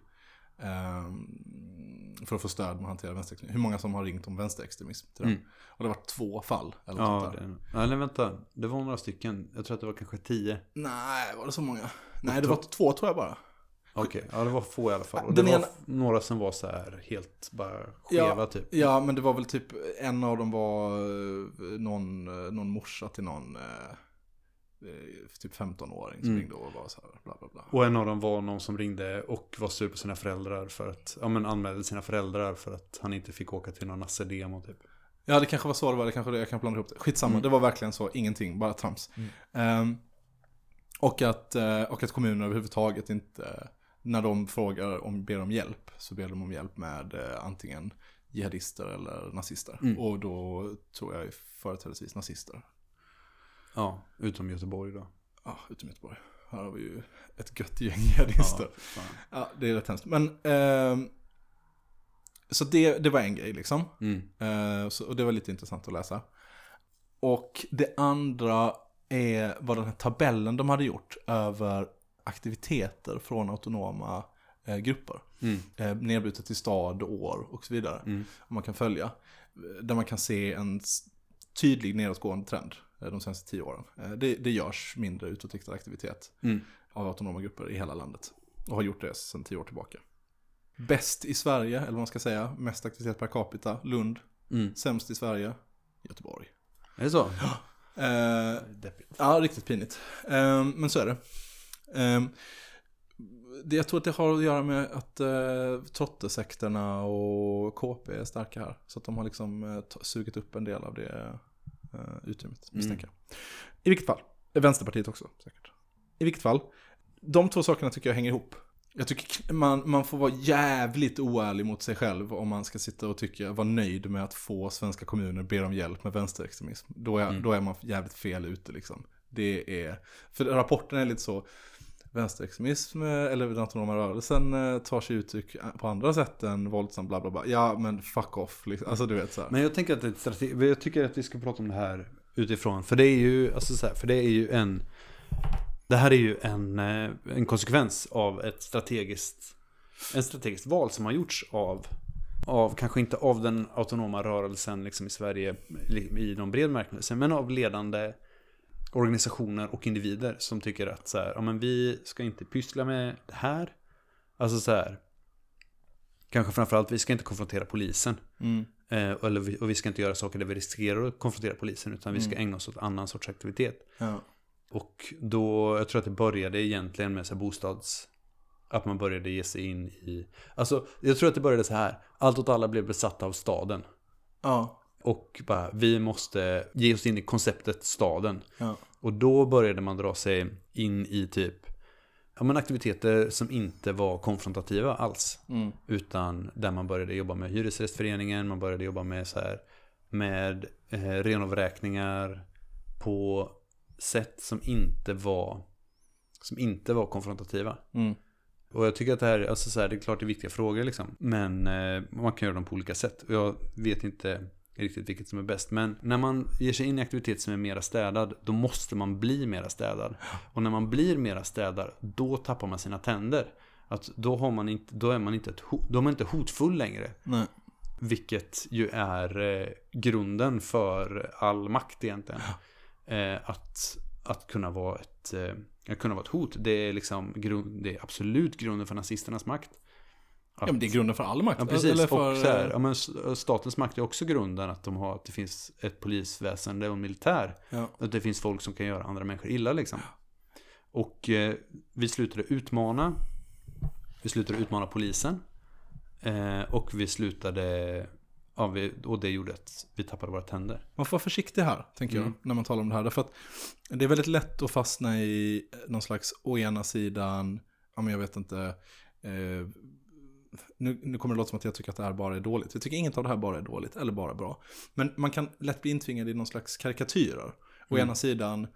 för att få stöd med att hantera vänsterextremism. Hur många som har ringt om vänsterextremism till. Mm. Och det har varit två fall. Eller Ja, där. det, eller vänta. Det var några stycken. Jag tror att det var kanske tio. Nej, var det så många? Nej, det var två tror jag bara. Okej, ja det var få i alla fall. Och Den det var ena- några som var så här helt bara skeva Ja, typ. Ja, men det var väl typ, en av dem var eh, någon, eh, någon morsa till någon eh, typ 15-åring som Mm. ringde och var så här bla bla bla. Och en av dem var någon som ringde och var sur på sina föräldrar för att, ja men anmälde sina föräldrar för att han inte fick åka till någon nasse-demo typ. Ja, det kanske var så det var, det kanske det, jag kan blanda ihop det. Skitsamma, Mm. det var verkligen så, ingenting, bara trams. Ehm, och, att, eh, och att kommuner överhuvudtaget inte, när de frågar om, ber om hjälp, så ber de om hjälp med eh, antingen jihadister eller nazister. Mm. Och då tror jag företrädesvis nazister. Ja, utom Göteborg då. Ja, utom Göteborg. Här har vi ju ett gött gäng jihadister. Ja. Ja, det är rätt hemskt. Men, ehm, så det, det var en grej liksom. Mm. Eh, så, och det var lite intressant att läsa. Och det andra är vad den här tabellen de hade gjort över aktiviteter från autonoma eh, grupper. Mm. Eh, nedbrutet till stad, år och så vidare. Mm. Om man kan följa. Eh, Där man kan se en tydlig nedåtgående trend eh, de senaste tio åren. Eh, det, det görs mindre utåtriktad aktivitet Mm. av autonoma grupper i hela landet. Och har gjort det sedan tio år tillbaka. Bäst i Sverige, eller vad man ska säga, mest aktivitet per capita, Lund. Mm. Sämst i Sverige, Göteborg. Är det så? Eh, Deppigt. ja, riktigt pinigt. Eh, men så är det. Eh, det. Jag tror att det har att göra med att eh, trottesekterna och KP är starka här. Så att de har liksom eh, sugit upp en del av det eh, utrymmet, misstänker jag. I vilket fall, Vänsterpartiet också säkert. I vilket fall, de två sakerna tycker jag hänger ihop. Jag tycker man, man får vara jävligt oärlig mot sig själv om man ska sitta och tycka, vara nöjd med att få svenska kommuner ber om hjälp med vänsterextremism. Då är, då är man jävligt fel ute liksom. Det är, för rapporten är lite så, vänsterextremism eh, eller den autonoma rörelsen eh, tar sig uttryck eh, på andra sätt än våldsam bla bla bla. Ja men fuck off, liksom. alltså du vet så här. Men jag tänker att det är ett strategi. jag tycker att vi ska prata om det här utifrån. För det är ju, alltså så här, för det är ju en, det här är ju en, en konsekvens av ett strategiskt, en strategiskt val som har gjorts av, av kanske inte av den autonoma rörelsen liksom i Sverige i någon bred märkelse, men av ledande organisationer och individer som tycker att så här, ja men vi ska inte pyssla med det här. Alltså så här, kanske framförallt, vi ska inte konfrontera polisen. Mm. Eh, eller vi, och vi ska inte göra saker där vi riskerar att konfrontera polisen, utan vi ska ägna oss åt annan sorts aktivitet. Ja. Och då, jag tror att det började egentligen med så här bostads... Att man började ge sig in i... Alltså, jag tror att det började så här. Allt åt alla blev besatta av staden. Ja. Och bara, vi måste ge oss in i konceptet staden. Ja. Och då började man dra sig in i typ ja, men aktiviteter som inte var konfrontativa alls. Mm. Utan där man började jobba med hyresgästföreningen, man började jobba med så här med eh, renovräkningar på sätt som inte var som inte var konfrontativa. Mm. Och jag tycker att det här, alltså så här, det är klart det är viktiga frågor liksom. Men eh, man kan göra dem på olika sätt. Och jag vet inte riktigt vilket som är bäst. Men när man ger sig in i aktivitet som är mera städad, då måste man bli mera städad. Och när man blir mera städad, då tappar man sina tänder. Att då, har man inte, då, är man inte ett, då är man inte hotfull längre. Nej. Vilket ju är eh, grunden för all makt egentligen. Eh, att, att kunna vara ett eh, att kunna vara ett hot. Det är liksom grund, det är absolut grunden för nazisternas makt. Ja men det är grunden för all makt. Ja, precis. Eller för, och så här, ja, men statens makt är också grunden att, de har, att det finns ett polisväsende och en militär. ja. Att det finns folk som kan göra andra människor illa liksom. Och eh, vi slutade utmana. Vi slutade utmana polisen. Eh, och vi slutade... Ja, vi, och det gjorde att vi tappade våra tänder. Man får vara försiktig här, tänker Mm. jag, när man talar om det här. Därför att det är väldigt lätt att fastna i någon slags å ena sidan, ja men jag vet inte, eh, nu, nu kommer det låta som att jag tycker att det här bara är dåligt. Jag tycker inget av det här bara är dåligt, eller bara bra. Men man kan lätt bli intvingad i någon slags karikatyrer. Å Mm. ena sidan,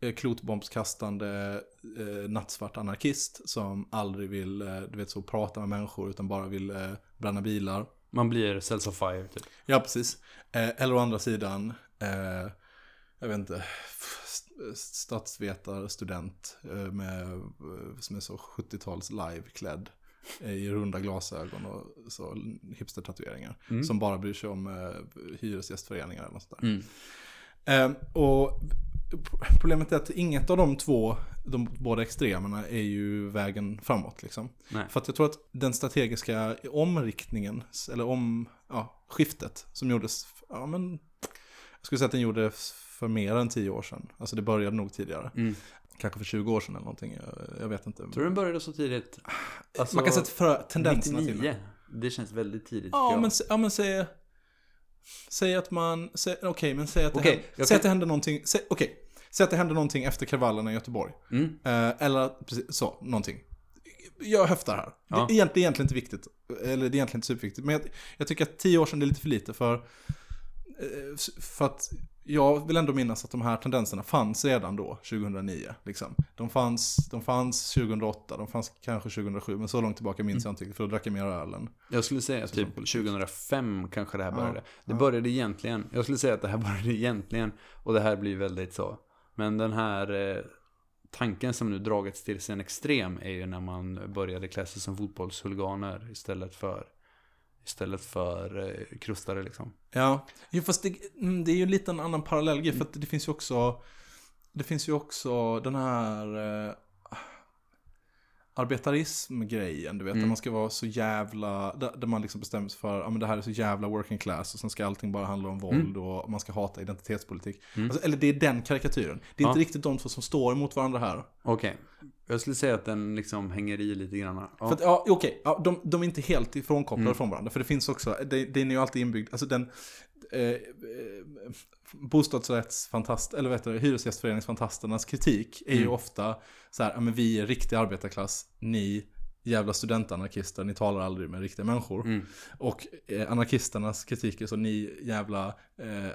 eh, klotbombskastande eh, nattsvart anarkist som aldrig vill, eh, du vet så, prata med människor utan bara vill eh, bränna bilar. Man blir cells of fire typ. Ja, precis. Eh, eller å andra sidan, eh, jag vet inte, st- statsvetarstudent eh, med, som är så 70-tals live-klädd eh, i runda glasögon och så hipster-tatueringar. Mm. Som bara bryr sig om eh, hyresgästföreningar eller något sånt där. Mm. Eh, och problemet är att inget av de två, de båda extremerna, är ju vägen framåt liksom. Nej. För att jag tror att den strategiska omriktningen, eller om, ja, skiftet som gjordes, ja men, jag skulle säga att den gjordes för mer än tio år sedan. Alltså det började nog tidigare. Mm. Kanske för 20 år sedan eller någonting, jag, jag vet inte. Tror du den började så tidigt? Alltså, Man kan sätta för tendenserna till 99. Det känns väldigt tidigt Ja, men, ja, men säg, säg att man, okej, men säg att, det, Okej, hände, jag säg kan- att det hände någonting, säg, okej, säg att det hände någonting efter kravallerna i Göteborg. Mm. Eh, eller precis, så, någonting. Jag höftar här. Ja. Det, är egentligen, egentligen inte viktigt. Eller det är egentligen inte superviktigt. Men jag, jag tycker att tio år sedan det är lite för lite för... eh, För att jag vill ändå minnas att de här tendenserna fanns redan då, 2009. Liksom. De, fanns, de fanns 2008, de fanns kanske 2007, men så långt tillbaka minns jag inte för då drack jag mer öl än... Jag skulle säga Så typ som politik. 2005 kanske det här Ja, började. Det ja. började egentligen, jag skulle säga att det här började egentligen, och det här blir väldigt så. Men den här eh, tanken som nu dragits till sin extrem är ju när man började klä sig som fotbollshuliganer istället för Istället för eh, krustare liksom. Ja, jo, fast det, mm, det är ju lite en annan parallell grej, för att det finns ju också, det finns ju också den här eh, arbetarism-grejen, du vet, Mm. där man ska vara så jävla, där, där man liksom bestämmer sig för, ja men det här är så jävla working class och sen ska allting bara handla om våld och man ska hata identitetspolitik. Mm. Alltså, eller det är den karikatyren. Det är Ja. inte riktigt de två som står mot varandra här. Okej. Jag skulle säga att den liksom hänger i lite grann. Ja. För att, ja, okej, ja, de, de är inte helt ifrånkopplade Mm. från varandra. För det finns också, den är ju alltid inbyggd, alltså den eh, eh, bostadsrättsfantast, eller vet du, hyresgästföreningsfantasternas kritik är ju Mm. ofta så här, ja men vi är riktig arbetarklass, ni jävla studentanarkister, ni talar aldrig med riktiga människor. Mm. Och eh, anarkisternas kritik är så ni jävla eh,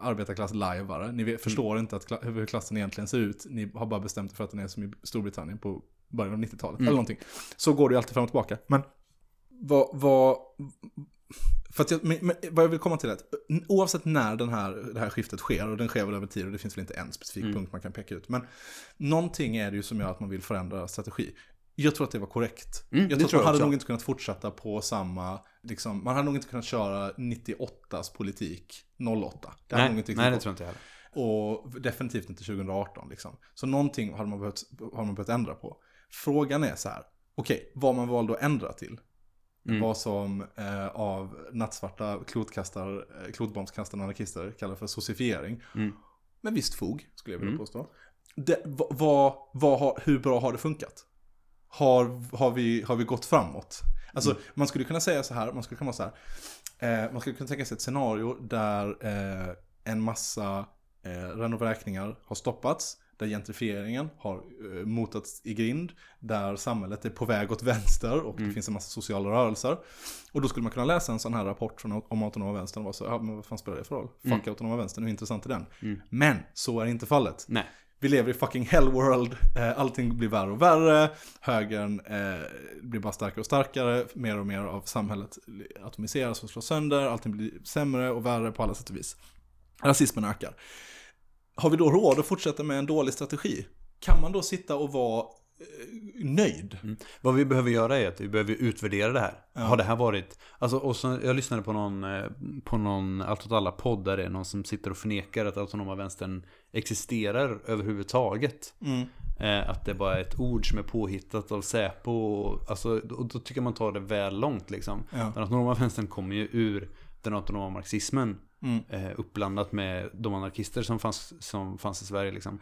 arbetarklass-lajvare. Ni vet, förstår inte att kla- hur klassen egentligen ser ut. Ni har bara bestämt er för att den är som i Storbritannien på början av 90-talet. Eller någonting. Så går det ju alltid fram och tillbaka. Men vad... vad för att jag, men, men, vad jag vill komma till är att oavsett när den här, det här skiftet sker, och den sker väl över tid och det finns väl inte en specifik punkt man kan peka ut. Men någonting är det ju som gör att man vill förändra strategi. Jag tror att det var korrekt. Mm, jag tror att man hade också. nog inte kunnat fortsätta på samma, liksom, man hade nog inte kunnat köra 98s politik 08. Det hade nog Nej, inte nej, det tror inte jag heller. Och definitivt inte 2018 liksom. Så någonting har man behövt, har man behövt ändra på. Frågan är så här, okej, vad man valde att ändra till. Mm. Vad som eh, av nattsvarta klotkastar, eh, klotbombskastande anarkister kallar för socifiering. Mm. Med visst fog, skulle jag vilja Mm. påstå. Det, vad, vad har, hur bra har det funkat? Har, har, vi, har vi gått framåt? Alltså, Mm. man skulle kunna säga så här, man skulle kunna vara så här. Eh, man skulle kunna tänka sig ett scenario där eh, en massa eh, renovräkningar har stoppats. Där gentrifieringen har eh, motats i grind. Där samhället är på väg åt vänster och det finns en massa sociala rörelser. Och då skulle man kunna läsa en sån här rapport från, om autonoma vänstern och vara så, ja men vad fan spelar det för roll? Fuck autonoma vänstern, hur intressant är den? Men så är inte fallet. Nej. Vi lever i fucking hell world, eh, allting blir värre och värre, högern eh, blir bara starkare och starkare, mer och mer av samhället atomiseras och slås sönder, allting blir sämre och värre på alla sätt och vis. Rasismen ökar. Har vi då råd att fortsätta med en dålig strategi? Kan man då sitta och vara eh, nöjd? Vad vi behöver göra är att vi behöver utvärdera det här. Har det här varit... Alltså, och så, jag lyssnade på någon, på någon Allt åt alla podd där det är någon som sitter och förnekar att autonoma vänstern existerar överhuvudtaget. Eh, att det bara är ett ord som är påhittat av Säpo. Och, alltså, och då tycker man tar det väl långt liksom. Ja. Den autonoma vänstern kommer ju ur den autonoma marxismen. Mm. Eh, uppblandat med de anarkister som fanns, som fanns i Sverige liksom. Eh,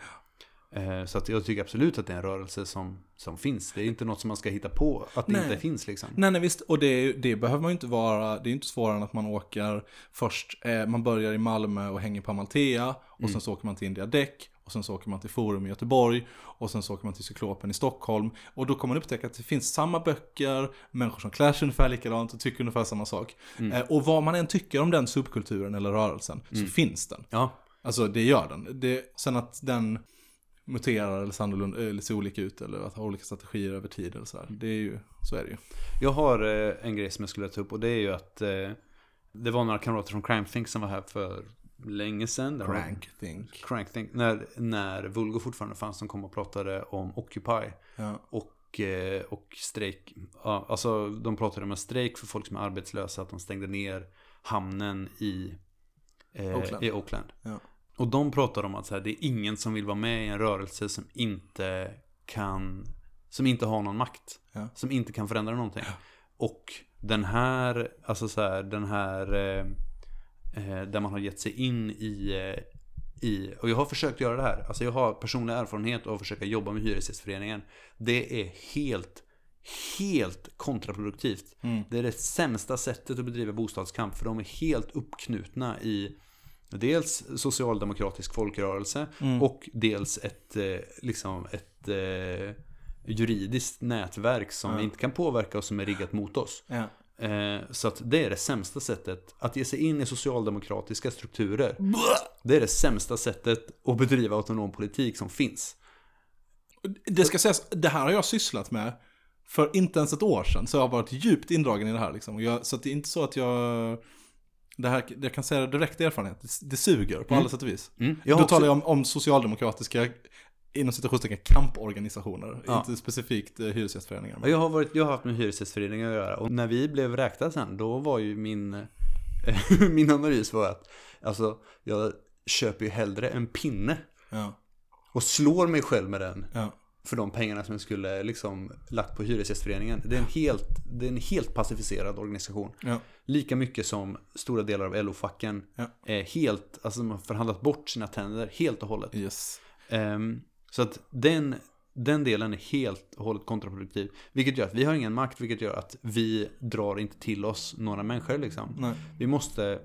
så att jag tycker absolut att det är en rörelse som, som finns. Det är inte något som man ska hitta på att det Nej. inte finns liksom. Nej, nej visst, och det, det behöver man ju inte vara, det är ju inte svårare än att man åker först, eh, man börjar i Malmö och hänger på Amalthea, och sen så åker man till India Däck, och sen så åker man till Forum i Göteborg, och sen så åker man till Cyklopen i Stockholm, och då kommer man upptäcka att det finns samma böcker, människor som klär sig ungefär likadant och tycker ungefär samma sak. Eh, och vad man än tycker om den subkulturen eller rörelsen, så finns den. Ja, Alltså det gör den. Det, sen att den muterar eller annorlunda, eller ser olika ut eller att ha olika strategier över tid eller så här. Det är ju, så är det ju. jag har eh, en grej som jag skulle ta upp och det är ju att eh, det var några kamrater från Crime Think som var här för länge sedan. Det var- Crank think. Crank Think. När, när Vulgo fortfarande fanns som kom och pratade om Occupy. Ja. Och, eh, och strejk. Ja, alltså de pratade om en strejk för folk som är arbetslösa. Att de stängde ner hamnen i eh, Oakland. I Oakland. Ja. Och de pratar om att så här, det är ingen som vill vara med i en rörelse som inte kan, som inte har någon makt. Ja. Som inte kan förändra någonting. Och den här, alltså så här, den här, eh, eh, där man har gett sig in i, eh, i, och jag har försökt göra det här. Alltså jag har personlig erfarenhet av att försöka jobba med Hyresgästföreningen. Det är helt, helt kontraproduktivt. Mm. Det är det sämsta sättet att bedriva bostadskamp. För de är helt uppknutna i dels socialdemokratisk folkrörelse Mm. och dels ett, eh, liksom ett eh, juridiskt nätverk som Ja. inte kan påverka och som är riggat mot oss. Ja. Eh, så att det är det sämsta sättet att ge sig in i socialdemokratiska strukturer. Det är det sämsta sättet att bedriva autonom politik som finns. Det ska sägas, det här har jag sysslat med för inte ens ett år sedan. Så jag har varit djupt indragen i det här. Liksom. Jag, så att det är inte så att jag... Det här, jag kan säga det direkt erfarenhet. Det, det suger på alla sätt och vis. Mm. Då också- talar jag om, om socialdemokratiska, inom citationstecken, kamporganisationer. Ja. Inte specifikt eh, hyresgästföreningar. Ja, Jag har, varit, jag har haft med Hyresgästföreningen att göra och när vi blev räkta sen då var ju min, min analys var att alltså jag köper ju hellre en pinne Ja, och slår mig själv med den ja, för de pengarna som jag skulle liksom lagt på Hyresgästföreningen. Det är en helt, det är en helt pacificerad organisation. ja. Lika mycket som stora delar av LO-facken Ja. är helt, alltså de har förhandlat bort sina tänder helt och hållet. Yes. Ehm, så att den, den delen är helt och hållet kontraproduktiv. Vilket gör att vi har ingen makt, vilket gör att vi drar inte till oss några människor liksom. Nej. Vi måste,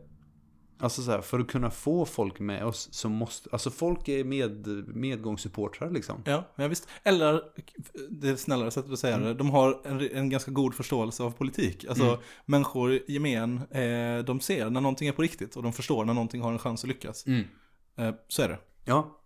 Alltså så här, för att kunna få folk med oss så måste, alltså folk är med, medgångssupportrar liksom. Ja, ja visst. Eller, det är snällare sättet att säga det, de har en, en ganska god förståelse av politik. Alltså, Mm. människor i gemen, eh, de ser när någonting är på riktigt och de förstår när någonting har en chans att lyckas. Eh, så är det. Ja.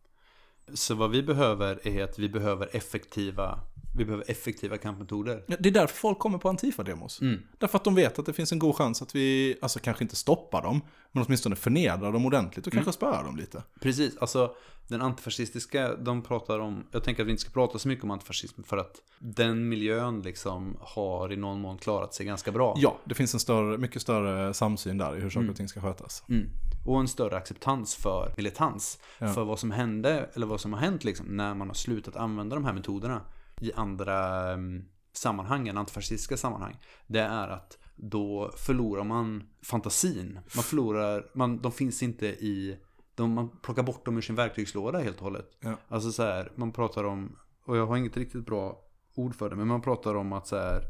Så vad vi behöver är att vi behöver effektiva, vi behöver effektiva kampmetoder. Det är därför folk kommer på Antifa-demos. Mm. Därför att de vet att det finns en god chans att vi, alltså kanske inte stoppar dem, men åtminstone förnedrar dem ordentligt och Mm. kanske spöar dem lite. Precis, alltså den antifascistiska, de pratar om, jag tänker att vi inte ska prata så mycket om antifascism för att den miljön liksom har i någon mån klarat sig ganska bra. Ja, det finns en större, mycket större samsyn där i hur saker och ting ska skötas. Mm. Och en större acceptans för militans. Ja. För vad som hände, eller vad som har hänt liksom, när man har slutat använda de här metoderna i andra um, sammanhang än antifascistiska sammanhang. Det är att då förlorar man fantasin. Man förlorar, man, de finns inte i, de, man plockar bort dem ur sin verktygslåda helt och hållet. Ja. Alltså så här, man pratar om, och jag har inget riktigt bra ord för det, men man pratar om att så här,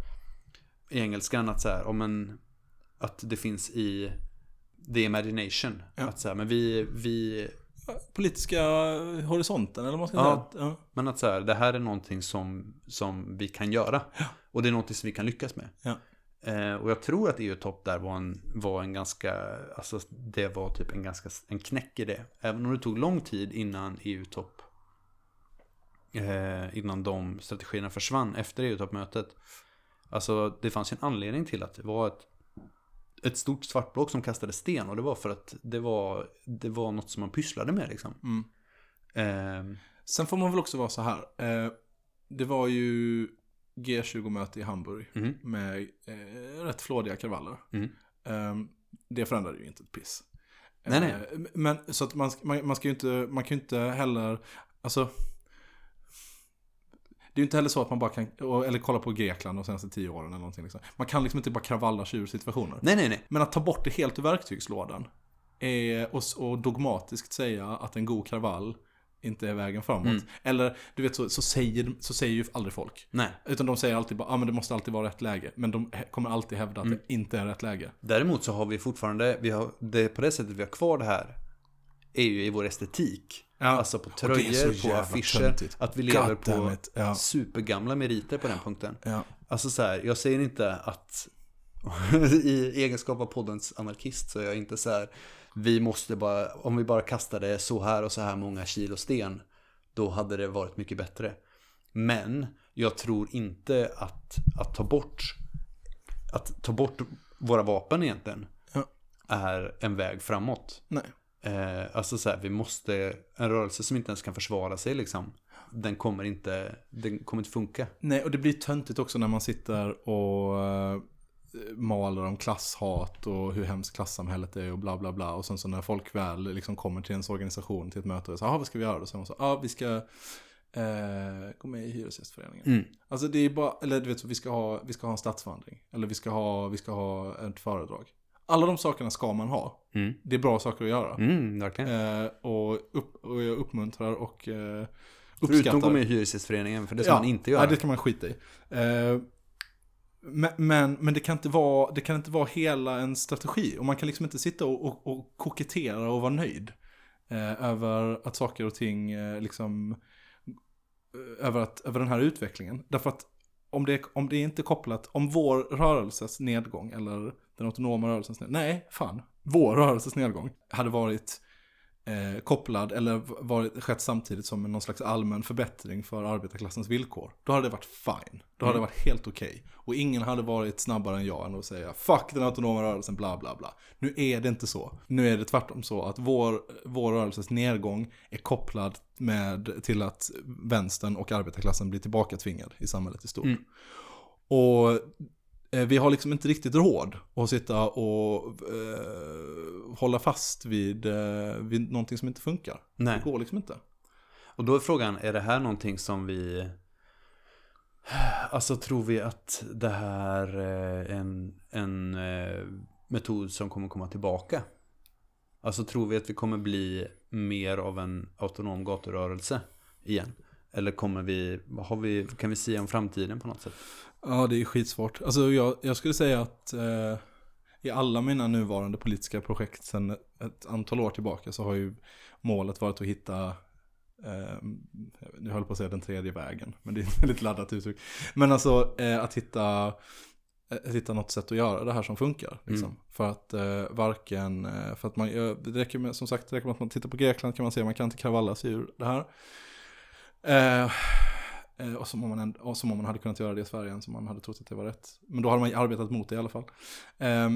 i engelskan att så här, om en, att det finns i the imagination. Ja. Att så här, men vi, vi, Politiska horisonten, eller vad man ska Ja. säga. Ja. men att så här, det här är någonting som, som vi kan göra. Och det är någonting som vi kan lyckas med. Ja. Eh, och jag tror att EU-topp där var en, var en ganska, alltså det var typ en ganska, en knäck i det. Även om det tog lång tid innan EU-topp, eh, innan de strategierna försvann efter EU-toppmötet. Alltså det fanns ju en anledning till att det var ett, ett stort svart block som kastade sten. Och det var för att det var, det var något som man pysslade med liksom. Mm. Eh, Sen får man väl också vara så här. Eh, det var ju G20-möte i Hamburg mhm, med eh, rätt flådiga kravaller. mhm. Eh, det förändrade ju inte ett piss. Nej, nej. Eh, men så att man, man, man ska ju inte, man kan ju inte heller, alltså. Det är ju inte heller så att man bara kan, eller kolla på Grekland de senaste tio åren eller någonting. Liksom. Man kan liksom inte bara kravalla sig ur situationer. Nej, nej, nej. Men att ta bort det helt ur verktygslådan är, och, och dogmatiskt säga att en god kravall inte är vägen framåt. Mm. Eller du vet så, så, säger, så säger ju aldrig folk. Nej. Utan de säger alltid bara, ah, men det måste alltid vara rätt läge. Men de kommer alltid hävda Mm. att det inte är rätt läge. Däremot så har vi fortfarande, vi har, det på det sättet vi har kvar det här är ju i vår estetik. Ja. Alltså på tröjor, på affischer. töntigt. Att vi lever på ja. supergamla meriter på den punkten. Ja. Alltså så här, jag säger inte att i egenskap av poddens anarkist så är jag inte så här, vi måste bara, om vi bara kastade så här och så här många kilo sten, då hade det varit mycket bättre. Men jag tror inte att, att ta bort att ta bort våra vapen egentligen Ja. är en väg framåt. Nej. Eh, alltså så här, vi måste, en rörelse som inte ens kan försvara sig liksom, den kommer inte, den kommer inte funka. Nej, och det blir töntigt också när man sitter och eh, maler om klasshat och hur hemskt klassamhället är och bla bla bla. Och sen så när folk väl liksom kommer till ens organisation till ett möte och säger, ah, vad ska vi göra? då? Så man så, ja, vi ska eh, gå med i Hyresgästföreningen. Mm. Alltså det är bara, eller du vet, så, vi ska ha, vi ska ha en stadsvandring. Eller vi ska ha, vi ska ha ett föredrag. Alla de sakerna ska man ha. Mm. Det är bra saker att göra. Mm. Eh, och, upp, och jag uppmuntrar och eh, Förutom uppskattar. gå med i Hyresgästföreningen, för det ska man inte göra. Nej, det kan man skita i. Eh, men, men, men det, kan inte vara, det kan inte vara hela en strategi. Och man kan liksom inte sitta och, och, och kokettera och vara nöjd. Eh, över att saker och ting eh, liksom... eh, Över, att, över den här utvecklingen. Därför att om det, om det inte är kopplat, om vår rörelses nedgång eller den autonoma rörelsens nedgång, nej, fan, vår rörelses nedgång hade varit eh, kopplad eller varit, skett samtidigt som en någon slags allmän förbättring för arbetarklassens villkor. Då hade det varit fine. Då hade det varit helt okej. Och ingen hade varit snabbare än jag än att säga fuck den autonoma rörelsen, bla bla bla. Nu är det inte så. Nu är det tvärtom så att vår, vår rörelses nedgång är kopplad med, till att vänstern och arbetarklassen blir tillbakatvingad i samhället i stort. Mm. Och vi har liksom inte riktigt råd att sitta och eh, hålla fast vid, eh, vid någonting som inte funkar. Nej. Det går liksom inte. Och då är frågan, är det här någonting som vi... Alltså tror vi att det här är en, en eh, metod som kommer komma tillbaka? Alltså tror vi att vi kommer bli mer av en autonom gaturörelse igen? Eller kommer vi, har vi, kan vi säga om framtiden på något sätt? Ja, det är skitsvårt. Alltså jag, jag skulle säga att eh, i alla mina nuvarande politiska projekt sedan ett antal år tillbaka så har ju målet varit att hitta eh, nu höll jag på att säga den tredje vägen, men det är ett väldigt laddat uttryck. Men alltså eh, att hitta att hitta något sätt att göra det här som funkar. Liksom. Mm. För att eh, varken, eh, för att man, eh, det räcker med, som sagt, det räcker med att man tittar på Grekland kan man se, man kan inte kravalla sig ur det här. Eh, eh, och, som om man, och som om man hade kunnat göra det i Sverige, som man hade trott att det var rätt. Men då hade man arbetat mot det i alla fall. Eh,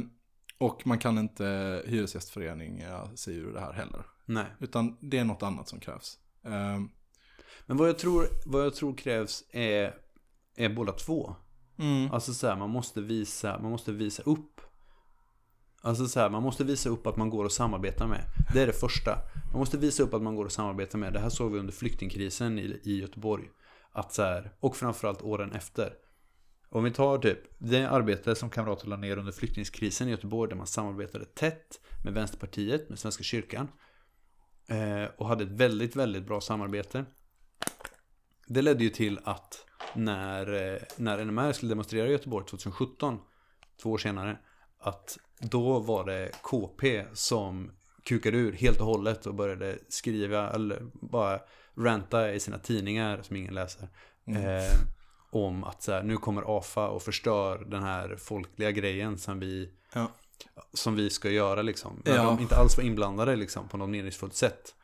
och man kan inte hyresgästföreninga sig ur det här heller. Nej. Utan det är något annat som krävs. Eh, Men vad jag tror, vad jag tror krävs är, är båda två. mm, Alltså så här, man måste visa, man måste visa upp. Alltså så här, man måste visa upp att man går att samarbeta med. Det är det första. Man måste visa upp att man går att samarbeta med. Det här såg vi under flyktingkrisen i, i Göteborg. Att så här, och framförallt åren efter. Om vi tar typ det arbete som kamrater la ner under flyktingkrisen i Göteborg där man samarbetade tätt med Vänsterpartiet, med Svenska kyrkan. Eh, och hade ett väldigt, väldigt bra samarbete. Det ledde ju till att när, eh, när NMR skulle demonstrera i Göteborg 2017, två år senare, att då var det KP som kukade ur helt och hållet och började skriva eller bara ranta i sina tidningar som ingen läser. Eh, om att så här, nu kommer AFA och förstör den här folkliga grejen som vi, ja. som vi ska göra liksom. När Ja. de inte alls var inblandade liksom på något meningsfullt sätt.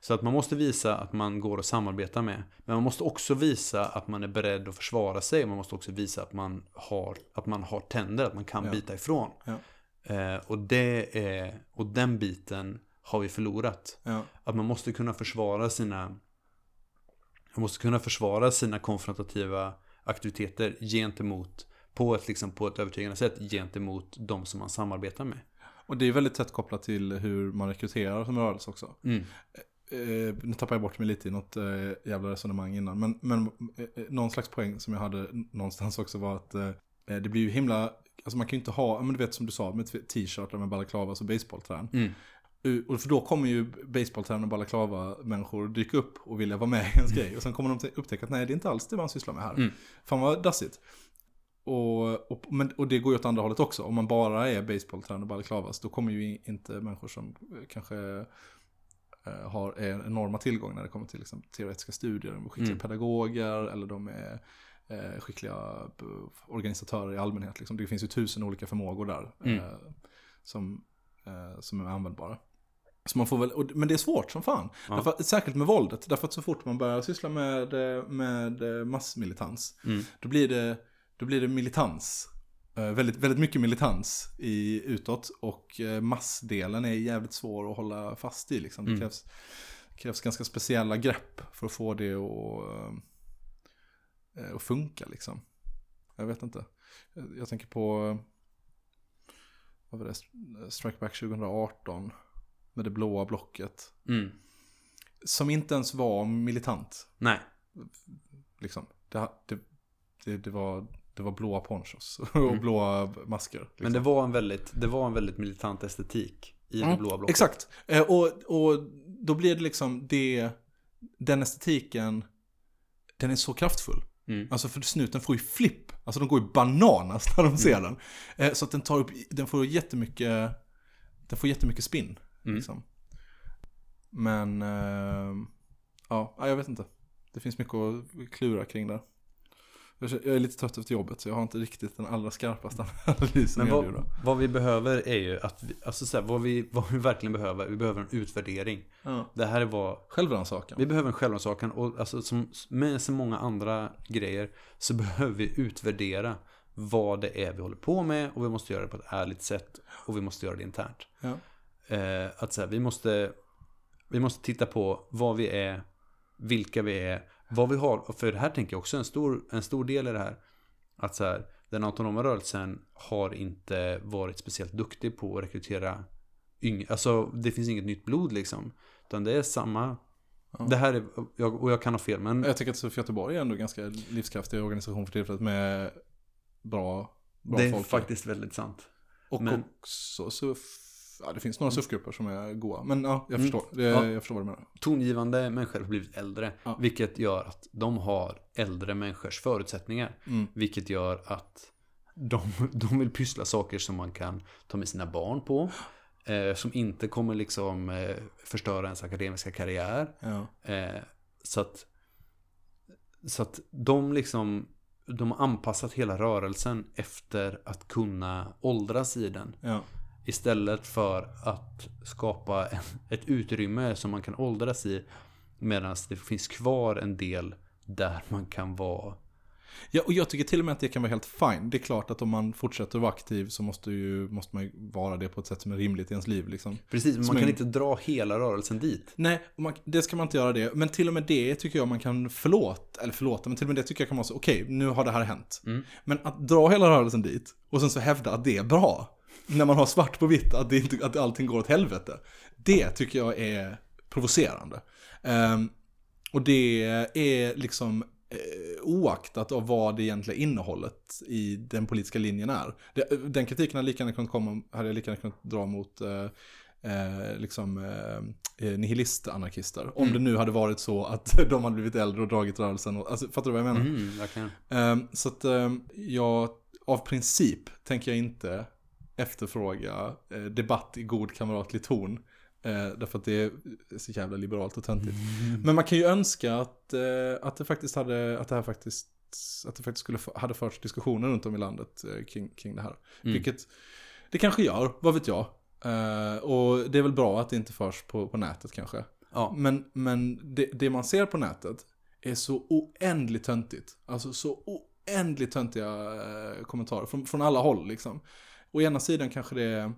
Så att man måste visa att man går att samarbeta med. Men man måste också visa att man är beredd att försvara sig. Man måste också visa att man har, att man har tänder, att man kan Ja. bita ifrån. Ja. Eh, och, det är, och den biten har vi förlorat. Ja. Att man måste kunna försvara sina man måste kunna försvara sina konfrontativa aktiviteter gentemot på ett, liksom, på ett övertygande sätt gentemot de som man samarbetar med. Och det är väldigt tätt kopplat till hur man rekryterar som rörelse också. Mm. Eh, nu tappar jag bort mig lite i något eh, jävla resonemang innan. Men, men eh, någon slags poäng som jag hade någonstans också var att eh, det blir ju himla, alltså man kan ju inte ha, men du vet som du sa, med t-shirtar med balaklavas och baseballträn. Mm. Och för då kommer ju baseballträn och balaklava-människor dyka upp och vilja vara med i ens grej. Och sen kommer de upptäcka att nej, det är inte alls det man sysslar med här. Mm. Fan vad dassigt. Och, och, men, och det går ju åt andra hållet också. Om man bara är baseballträn och balaklavas, då kommer ju inte människor som eh, kanske eh, har enorma tillgång när det kommer till liksom, teoretiska studier. De är skickliga Mm. pedagoger eller de är eh, skickliga eh, organisatörer i allmänhet. Liksom. Det finns ju tusen olika förmågor där Mm. eh, som, eh, som är användbara. Så man får väl, men det är svårt som fan. Ja. Därför, särskilt med våldet. Därför att så fort man börjar syssla med, med eh, massmilitans, Mm. då blir det, då blir det militans. Eh, väldigt, väldigt mycket militans i, utåt och eh, massdelen är jävligt svår att hålla fast i. Liksom. Det Mm. krävs, krävs ganska speciella grepp för att få det att, att funka. Liksom. Jag vet inte. Jag, tänker på vad var det? Strike Back 2018 med det blåa blocket. Mm. Som inte ens var militant. Nej. Liksom. Det, det, det, det, var, det var blåa ponchos och Mm. blåa masker. Liksom. Men det var en väldigt, det var en väldigt militant estetik i det Mm, blåa blocket. Exakt. Eh, och, och då blir det liksom det, den estetiken, den är så kraftfull. Mm. Alltså för snuten får ju flipp. Alltså de går ju bananas när de ser den. Eh, så att den tar upp, den får jättemycket, den får jättemycket spinn. Mm. Liksom. Men, eh, ja, ja, jag vet inte. Det finns mycket att klura kring där. Jag är lite trött efter jobbet så jag har inte riktigt den allra skarpaste analysen Men vad, vad vi behöver är ju att, vi, alltså så här, vad, vi, vad vi verkligen behöver, vi behöver en utvärdering. Ja. Det här är vad, Självrannsakan. vi behöver en självrannsakan och alltså som, med så många andra grejer så behöver vi utvärdera vad det är vi håller på med och vi måste göra det på ett ärligt sätt och vi måste göra det internt. Ja. Eh, att så här, vi måste, vi måste titta på vad vi är, vilka vi är, vad vi har. För det här tänker jag också en stor, en stor del i det här. Att så här, den autonoma rörelsen har inte varit speciellt duktig på att rekrytera yngre. Alltså det finns inget nytt blod liksom. Utan det är samma. Ja. Det här är, jag, och jag kan ha fel men. Jag tycker att SUF Göteborg är ändå ganska livskraftig organisation för tillfället med bra, bra det är folk. faktiskt väldigt sant. Och men- också SUF, ja det finns några SUF-grupper som är goa. Men ja, jag Mm. förstår, det, Ja. jag förstår vad du menar. Tongivande människor har blivit äldre. Ja. Vilket gör att de har äldre människors förutsättningar. Mm. Vilket gör att de, de vill pyssla saker som man kan ta med sina barn på. Eh, som inte kommer liksom eh, förstöra ens akademiska karriär. Ja. Eh, så att så att de liksom de har anpassat hela rörelsen efter att kunna åldras i den. Ja. Istället för att skapa ett utrymme som man kan åldras i. Medan det finns kvar en del där man kan vara Ja, och jag tycker till och med att det kan vara helt fine. Det är klart att om man fortsätter vara aktiv så måste, ju, måste man ju vara det på ett sätt som är rimligt i ens liv. Liksom. Precis, men man kan en- inte dra hela rörelsen dit. Nej, man, det ska man inte göra det. Men till och med det tycker jag man kan förlåta. Eller förlåta, men till och med det tycker jag kan vara så, okej, nu har det här hänt. Men att dra hela rörelsen dit och sen så hävda att det är bra. När man har svart på vitt att, det inte, att allting går åt helvete. Det tycker jag är provocerande. Ehm, och det är liksom eh, oaktat av vad det egentliga innehållet i den politiska linjen är. Den kritiken hade lika gärna kunnat komma, hade jag lika gärna kunnat dra mot eh, eh, liksom eh, eh, nihilist-anarkister. Om det nu hade varit så att de hade blivit äldre och dragit rörelsen. Och, alltså, fattar du vad jag menar? Mm, verkligen. Ehm, så att ehm, jag, av princip tänker jag inte efterfråga eh, debatt i god kamratlig ton. Eh, därför att det är så jävla liberalt och töntigt. Men man kan ju önska att, eh, att det faktiskt hade, att det här faktiskt, att det faktiskt skulle, hade förts diskussioner runt om i landet eh, kring, kring det här. Vilket det kanske gör, vad vet jag. Eh, och det är väl bra att det inte förs på, på nätet kanske. Ja. Men, men det, det man ser på nätet är så oändligt töntigt. Alltså så oändligt töntiga eh, kommentarer från, från alla håll liksom. Å ena sidan kanske det är,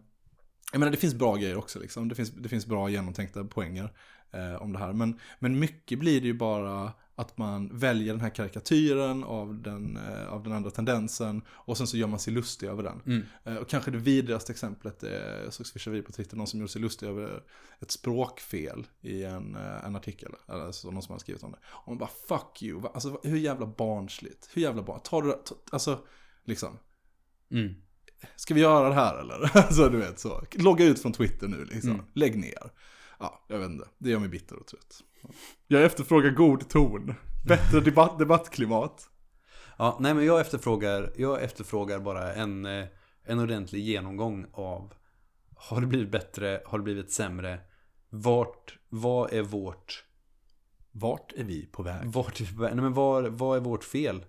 jag menar det finns bra grejer också liksom. Det finns, det finns bra genomtänkta poänger eh, om det här. Men, men mycket blir det ju bara att man väljer den här karikatyren av den, eh, av den andra tendensen och sen så gör man sig lustig över den. Eh, och kanske det vidrigaste exemplet är, jag såg swisha vi på Twitter, någon som gjorde sig lustig över ett språkfel i en, eh, en artikel. Eller så någon som hade skrivit om det. Och man bara fuck you, alltså hur jävla barnsligt? Hur jävla barn? Tar du ta, alltså liksom. Mm. Ska vi göra det här eller? Alltså du vet så. Logga ut från Twitter nu liksom. Mm. Lägg ner. Ja, jag vet inte. Det gör mig bitter och trött. Jag efterfrågar god ton. Bättre debatt, debattklimat. Ja, nej men jag efterfrågar, jag efterfrågar bara en, eh, en ordentlig genomgång av Har det blivit bättre? Har det blivit sämre? Vart, vad är vårt Vart är vi på väg? Vart, nej men vad, vad är vårt fel?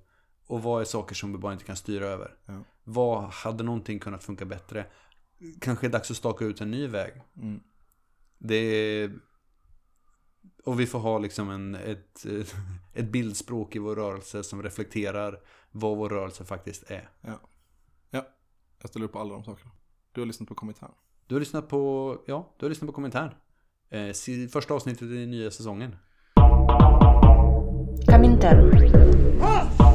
Och vad är saker som vi bara inte kan styra över? Ja. Vad hade någonting kunnat funka bättre? Kanske är det dags att staka ut en ny väg. Mm. Det är... Och vi får ha liksom en, ett, ett bildspråk i vår rörelse som reflekterar vad vår rörelse faktiskt är. Ja. ja, jag ställer upp på alla de sakerna. Du har lyssnat på kommentaren. Du har lyssnat på, ja, du har lyssnat på kommentaren. Eh, första avsnittet i nya säsongen. Kommentaren.